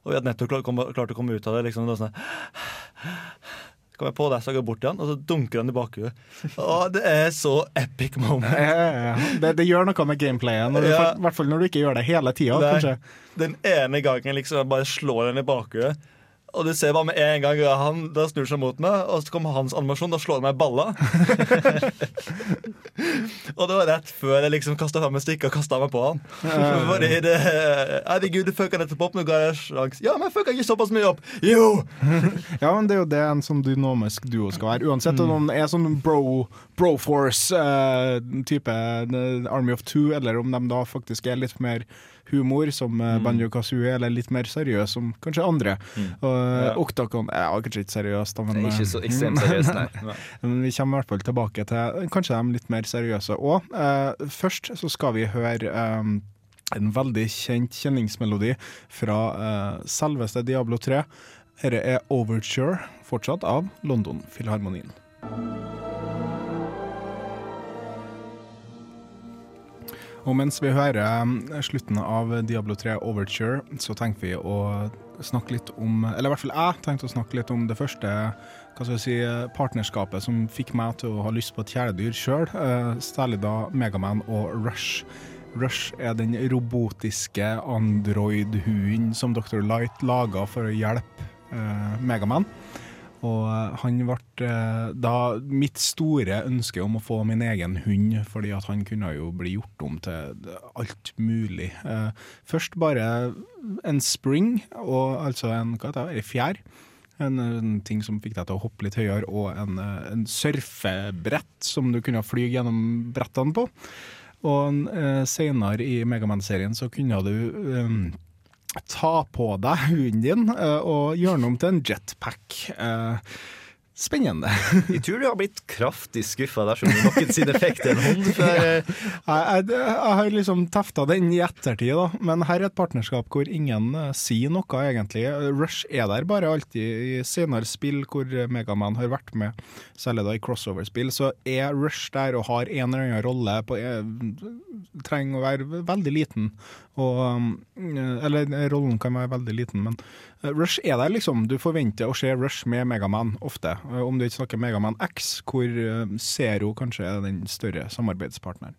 Og vi hadde nettopp klart, klart å komme ut av det. liksom, det var sånn Kom jeg på det, så jeg går bort til han, og så dunker han i bakhuet. Og det er så epic moment. Ja, ja, ja. Det, det gjør noe med gameplayet, i hvert fall når du ikke gjør det hele tida. Den ene gangen liksom bare slår han i bakhuet. Og du ser bare med en gang han da snur seg mot meg, og så kommer hans animasjon. Da slår han meg i balla. og det var rett før jeg liksom kasta fram et stykke og kasta meg på han. Fordi det Herregud, du fucka nettopp opp, nå ga jeg sjans. Ja, men jeg fucka ikke såpass mye opp. Jo! Ja, men det er jo det en sånn dynamisk duo skal være. Uansett om noen er sånn bro-force-type, Army of Two, eller om de da faktisk er litt mer humor, som mm. Banjo Kazooie, eller litt mer seriøs, som kanskje andre. Og Ja. Oktakon er ja, kanskje ikke seriøst, men ikke så ekstremt seriøst, nei. Men vi kommer i hvert fall tilbake til kanskje de litt mer seriøse òg. først så skal vi høre um, en veldig kjent kjenningsmelodi fra uh, selveste Diablo 3. Dette er Overture, fortsatt av London Filharmonien. Og mens vi hører eh, slutten av Diablo 3 Overture, så tenker vi å snakke litt om Eller i hvert fall jeg tenkte å snakke litt om det første hva skal si, partnerskapet som fikk meg til å ha lyst på et kjæledyr sjøl. Særlig da Megaman og Rush. Rush er den robotiske android-hunden som Dr. Light laga for å hjelpe eh, Megaman. Og han ble eh, da mitt store ønske om å få min egen hund, fordi at han kunne jo bli gjort om til alt mulig. Eh, Først bare en spring, og altså en, hva heter det, fjær. En, en ting som fikk deg til å hoppe litt høyere, og en, eh, en surfebrett som du kunne fly gjennom brettene på. Og eh, senere i Megaman-serien så kunne du eh, ta på deg hunden din eh, og gjøre den om til en jetpack. Eh, spennende. Jeg tror du har blitt kraftig skuffa dersom du noensinne fikk til en hund. For, jeg, jeg, jeg har liksom tefta den i ettertid, da. Men her er et partnerskap hvor ingen uh, sier noe, egentlig. Rush er der bare alltid. I senere spill hvor Megaman har vært med, særlig da i crossover-spill, så er Rush der og har en eller annen rolle på eh, Trenger å være veldig liten. Og, eh, eller rollen kan være veldig liten, men eh, Rush er der, liksom. Du forventer å se Rush med Megaman ofte. Eh, Om du ikke snakker Megaman X, hvor eh, Zero kanskje er den større samarbeidspartneren.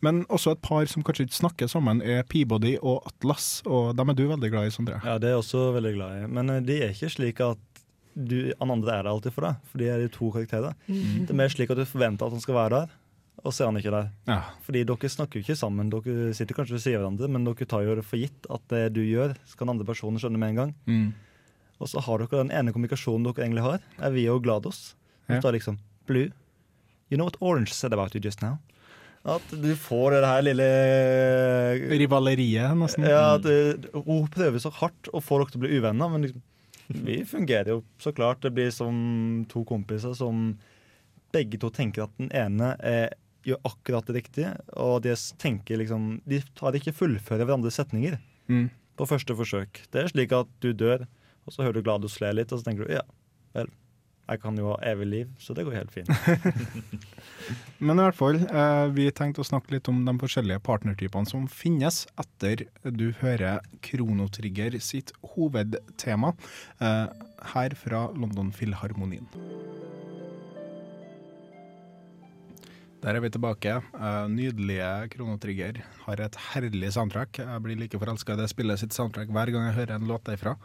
Men også et par som kanskje ikke snakker sammen, er Peabody og Atlas. Og dem er du veldig glad i, Sondre. Ja, det er jeg også veldig glad i. Men eh, de er ikke slik at du, han andre er der alltid for deg, for de er de to karakterer. Mm. Det er mer slik at du forventer at han skal være der, og så er han ikke der. Ja. Fordi dere snakker jo ikke sammen, dere sitter kanskje ved siden av hverandre, men dere tar jo det for gitt at det du gjør, skal den andre personen skjønne med en gang. Mm. Og så har dere den ene kommunikasjonen dere egentlig har, er vi jo Glados. Ja. Ja. Da liksom Blue, you know what Orange said about you just now? At du får det her lille Rivaleriet, nesten. Ja, at eh, hun prøver så hardt å få dere til å bli uvenner, men liksom, vi fungerer jo så klart. Det blir som to kompiser som begge to tenker at den ene er, gjør akkurat det riktige, og de tenker liksom De tar ikke fullfører hverandres setninger Mm. på første forsøk. Det er slik at du dør, og så hører du Glados le litt, og så tenker du ja, vel, jeg kan jo ha evig liv, så det går helt fint. Men i hvert fall, eh, vi tenkte å snakke litt om de forskjellige partnertypene som finnes etter du hører Kronotrigger sitt hovedtema, eh, her fra London Filharmonien. Der er vi tilbake. Eh, nydelige Kronotrigger har et herlig soundtrack. Jeg blir like forelska i det spillet sitt soundtrack hver gang jeg hører en låt derfra.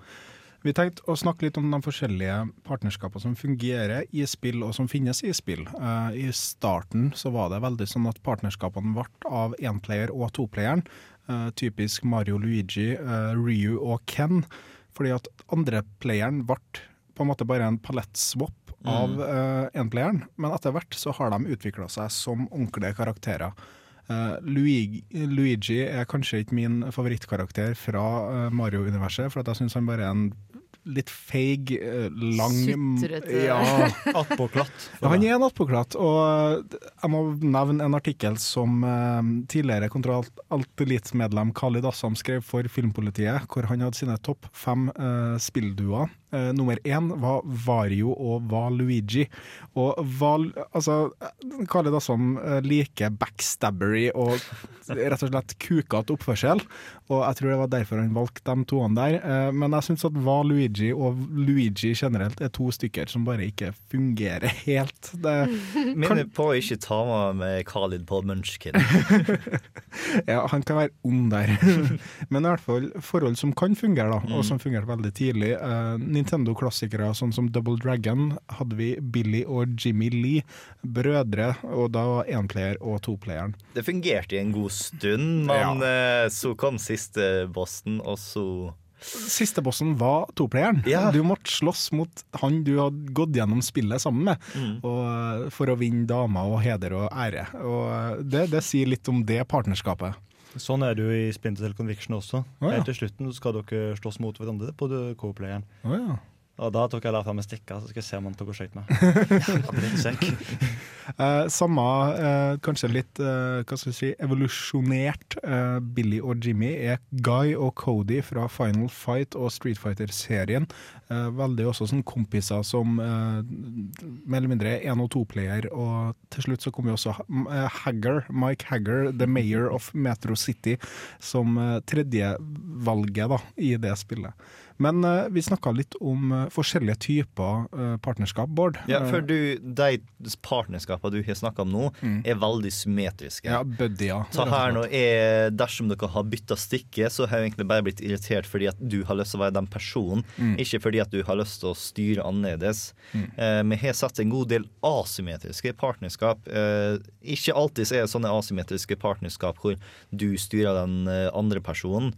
Vi tenkte å snakke litt om de forskjellige partnerskapene som fungerer i spill, og som finnes i spill. Eh, I starten så var det veldig sånn at partnerskapene ble av énplayer og toplayeren. Uh, typisk Mario Luigi, eh, Ryu og Ken. Fordi at andreplayeren ble på en måte bare en palettswap av enpleieren, énplayeren, men etter hvert så har de utvikla seg som ordentlige karakterer. Uh, Luigi, Luigi er kanskje ikke min favorittkarakter fra uh, Mario-universet, for at jeg syns han bare er en litt feig, lang Sutrete. Ja. Attpåklatt. Ja, han er en attpåklatt, og jeg må nevne en artikkel som eh, tidligere Kontroll Alt Elite-medlem Khalid Assam skrev for Filmpolitiet, hvor han hadde sine topp fem eh, spillduoer. Eh, nummer én var Vario og Valuigi. Og Val, altså, Khalid Assam som liker backstabbery og rett og slett kukete oppførsel, og jeg tror det var derfor han valgte de toene der. Uh, men jeg syns at Valuigi og Luigi generelt er to stykker som bare ikke fungerer helt. Det, Minner på å ikke ta meg med Khalid på Munchkin. ja, han kan være ond der. Men i hvert fall forhold som kan fungere, da, og som fungerte veldig tidlig. Eh, Nintendo-klassikere sånn som Double Dragon hadde vi Billy og Jimmy Lee, brødre, og da var énplayer og toplayeren. Det fungerte i en god stund, men ja. så kom siste bossen, og så Siste bossen var toplayeren. Ja. Du måtte slåss mot han du hadde gått gjennom spillet sammen med, Mm. eh, for å vinne damer og heder og ære. Og eh, det, det sier litt om det partnerskapet. Sånn er det jo i Splinter Cell Conviction også. Oh, ja. Helt til slutten skal dere slåss mot hverandre på co-playeren. Oh, ja. Og da tok jeg la fram en stikke, så skal jeg se om han tok og skøyt meg. Eh, samme, eh, kanskje litt eh, hva skal vi si, evolusjonert eh, Billy og Jimmy er Guy og Cody fra Final Fight og Street Fighter-serien. Eh, veldig også sånn kompiser som mer eller mindre er én- og to-player. Og til slutt så kommer jo også Hagger, Mike Hagger, the mayor of Metro City, som tredjevalget da, i det spillet. Men uh, vi snakka litt om uh, forskjellige typer uh, partnerskap, Bård. Ja, for du, De partnerskapene du har snakka om nå, er veldig symmetriske. ja, buddyer. Så her nå er, Dersom dere har bytta stikke, så har jeg egentlig bare blitt irritert fordi at du har lyst til å være den personen, Mm. ikke fordi at du har lyst til å styre annerledes. Mm. Vi har sett en god del asymmetriske partnerskap. Ikke alltid er det sånne asymmetriske partnerskap hvor du styrer den andre personen.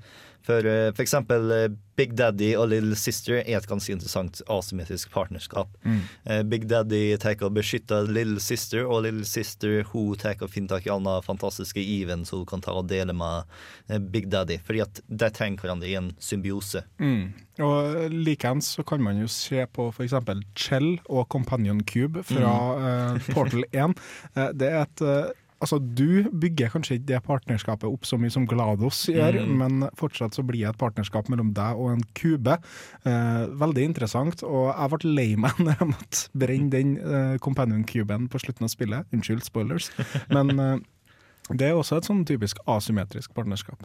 For, eh, for eksempel eh, Big Daddy og Little Sister er et ganske interessant asymmetrisk partnerskap. Mm. Eh, Big Daddy tar og beskytter Little Sister, og Little Sister hun tar og finner tak i alle fantastiske Even som hun kan ta og dele med eh, Big Daddy. Fordi at de trenger hverandre i en symbiose. Mm. Og Likeens så kan man jo se på f.eks. Chell og Companion Cube fra eh, Portal 1. Eh, det er et eh, Altså, Du bygger kanskje ikke det partnerskapet opp så mye som Glados gjør, Mm. men fortsatt så blir det et partnerskap mellom deg og en kube. Eh, veldig interessant, og jeg ble lei meg når jeg måtte brenne den eh, companion-kuben på slutten av spillet. Unnskyld, spoilers. Men eh, det er også et sånn typisk asymmetrisk partnerskap.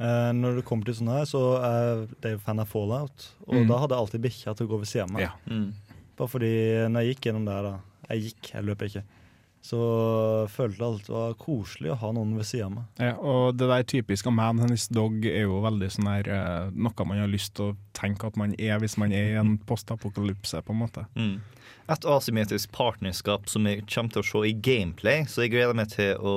Eh, når det kommer til sånn her, så er jeg fan av Fallout. Og Mm. da hadde jeg alltid bikkja til å gå ved siden av meg. Ja. Mm. Bare fordi når jeg gikk gjennom der, da Jeg gikk, jeg løp ikke. Så følte jeg alt var koselig å ha noen ved siden av meg. Ja, og det der typiske man hennes dog er jo veldig sånn her eh, noe man har lyst til å tenke at man er hvis man er i en postapokalypse, på en måte. Mm. Et asymmetrisk partnerskap som jeg kommer til å se i gameplay, så jeg gleder meg til å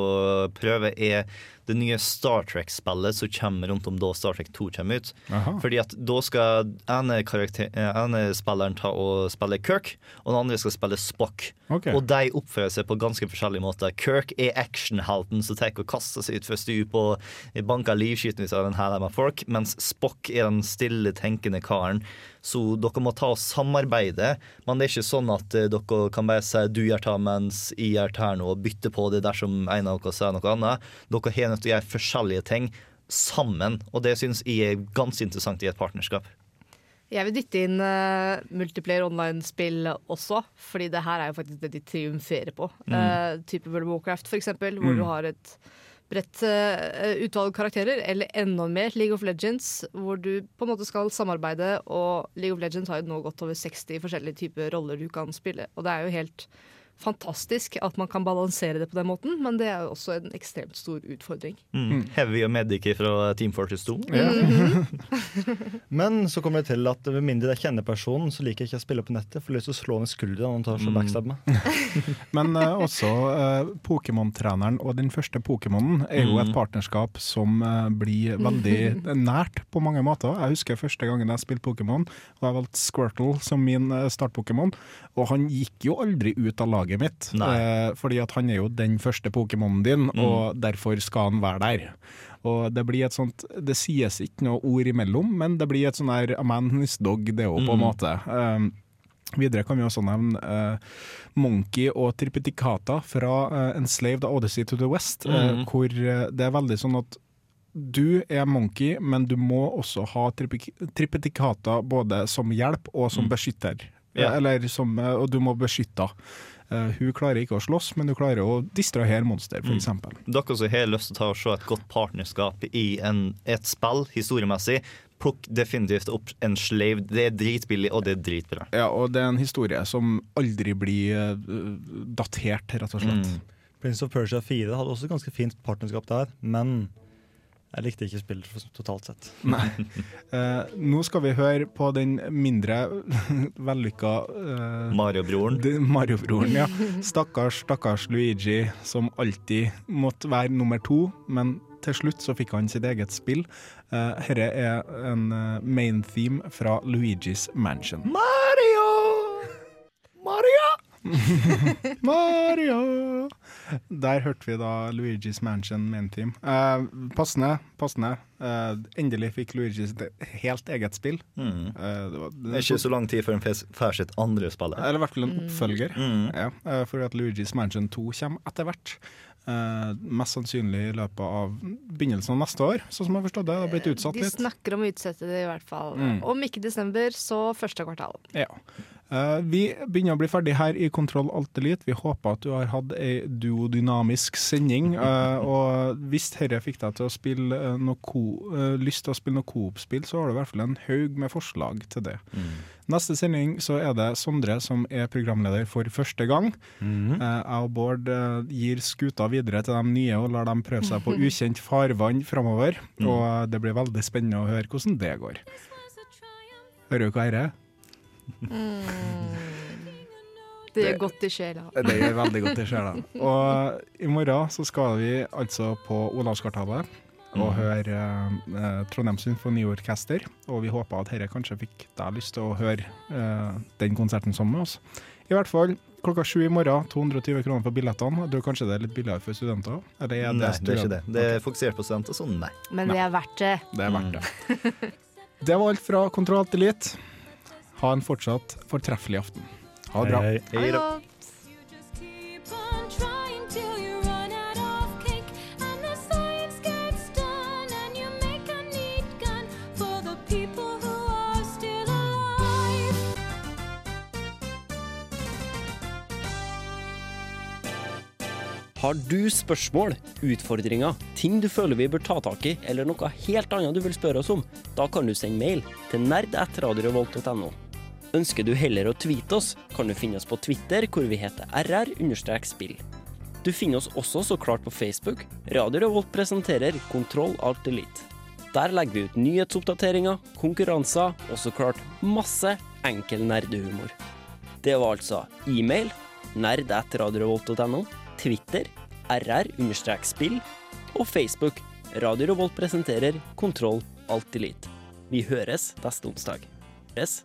prøve, er det nye Star Trek-spillet som kommer rundt om da Star Trek 2 kommer ut. Aha. Fordi at da skal ene, eh, ene spilleren ta og spille Kirk, og den andre skal spille Spock. Okay. Og de oppfører seg på ganske forskjellige måter. Kirk er actionhelten som tar og kaster seg utfor stup og banker livskytelse av en hæl med folk, mens Spock er den stille, tenkende karen. Så dere må ta og samarbeide, men det er ikke sånn at eh, dere kan bare si du gjør ta mens jeg gjør ta nå, og bytte på det dersom en av dere sier noe annet. Dere har nødt til å gjøre forskjellige ting sammen, og det syns jeg er ganske interessant i et partnerskap. Jeg vil dytte inn uh, multiplayer online-spill også, fordi det her er jo faktisk det de triumferer på. Mm. Uh, type World of Warcraft, eksempel, hvor Mm. du har et bredt uh, utvalg karakterer, eller enda mer League of Legends, hvor du på en måte skal samarbeide, og League of Legends har jo nå gått over 60 forskjellige typer roller du kan spille, og det er jo helt fantastisk at man kan balansere det på den måten, men det er jo også en ekstremt stor utfordring. Mm. Heavy og Medic fra Team Fortress 2. Men så kommer jeg til at med mindre jeg kjenner personen, så liker jeg ikke å spille på nettet. For jeg har lyst til å slå ned skulderen når han tar så Mm. backstab meg. Men uh, også uh, Pokémon-treneren og den første Pokémonen er jo et Mm. partnerskap som uh, blir veldig nært på mange måter. Jeg husker første gangen jeg spilte Pokémon, og jeg valgte Squirtle som min start-Pokémon. Og han gikk jo aldri ut av laget mitt, Nei. eh, fordi at han er jo den første Pokémonen din, Mm. og derfor skal han være der. Og det blir et sånt Det sies ikke noe ord imellom, men det blir et sånn her A man and dog, det òg, på en Mm. måte. Um, Videre kan vi også nevne eh, Monkey og Tripeticata fra eh, Enslaved Odyssey to the West, mm. Mhm. hvor eh, det er veldig sånn at du er Monkey, men du må også ha tripe- Tripeticata både som hjelp og som Mm. beskytter. Ja. Eh, Eller som, eh, og du må beskytte. Eh, hun klarer ikke å slåss, men hun klarer å distrahere monster, Mm. f.eks. Dere som har lyst til å se et godt partnerskap i en, et spill, historiemessig, plukk definitivt opp en slave. Det er dritbillig, og det er dritbra. Ja, og det er en historie som aldri blir eh, datert, rett og slett. Mm. Prince of Persia 4 hadde også ganske fint partnerskap der, men jeg likte ikke spillet for- totalt sett. Nei. Eh, nå skal vi høre på den mindre vellykka uh, Mario-broren. Mario-broren, ja. Stakkars, stakkars Luigi, som alltid måtte være nummer to, men til slutt så fikk han sitt eget spill. Uh, Dette er en eh, main theme fra Luigi's Mansion. Mario! Mario! Mario! Der hørte vi da Luigi's Mansion main theme. Eh, passende, passende. Eh, endelig fikk Luigi sitt helt eget spill. Mm. Eh, det, var, Det er ikke så lang tid før han får sitt andre spill. Eller i hvert fall en oppfølger. Mm. Ja, eh, fordi at Luigi's Mansion 2 kommer etter hvert. Uh, mest sannsynlig i løpet av begynnelsen av neste år, sånn som jeg har forstått det. Det har blitt utsatt litt. De snakker om å utsette det i hvert fall. Mm. Om ikke desember, så første kvartal. Ja. Eh, vi begynner å bli ferdig her i Kontroll Alt Elite. Vi håper at du har hatt ei duodynamisk sending. eh, og hvis dette fikk deg til å spille eh, noe ko, lyst til å spille noe Coop-spill, så har du i hvert fall en haug med forslag til det. Neste sending så er det Sondre som er programleder for første gang. Mm Eh, Jeg og Bård gir skuta videre til de nye og lar dem prøve seg på ukjent farvann framover. Mm. Og det blir veldig spennende å høre hvordan det går. Hører du hva dette er? Det gjør godt i sjela. Det gjør veldig godt i sjela. Og i morgen så skal vi altså på Olavskartalet og Mhm. høre eh, Trondheim Symfoniorkester. Og vi håper at dette kanskje fikk deg lyst til å høre eh, den konserten sammen med oss. I hvert fall klokka sju i morgen, 220 kroner for billettene. Du, tror kanskje det er litt billigere for studenter? Eller er Nei, det er ikke det. Det er fokusert på studenter, så nei. Men det er verdt det. Det er verdt det. Det var alt fra Kontroll til Elite. Ha en fortsatt fortreffelig aften. Ha det bra. Hei, hei. Hei da. Har du spørsmål, utfordringer, ting du føler vi bør ta tak i, eller noe helt annet du vil spørre oss om, da kan du sende mail til nerd.radiorevolt.no. Ønsker du heller å tweete oss, kan du finne oss på Twitter, hvor vi heter rr-spill. Du finner oss også så klart på Facebook. Radio Revolt presenterer Kontroll Alt Elite. Der legger vi ut nyhetsoppdateringer, konkurranser og så klart masse enkel nerdehumor. Det var altså e-mail nerd.radiorevolt.no, Twitter rr-spill og Facebook Radio Revolt presenterer Kontroll Alt Elite. Vi høres neste onsdag. Høres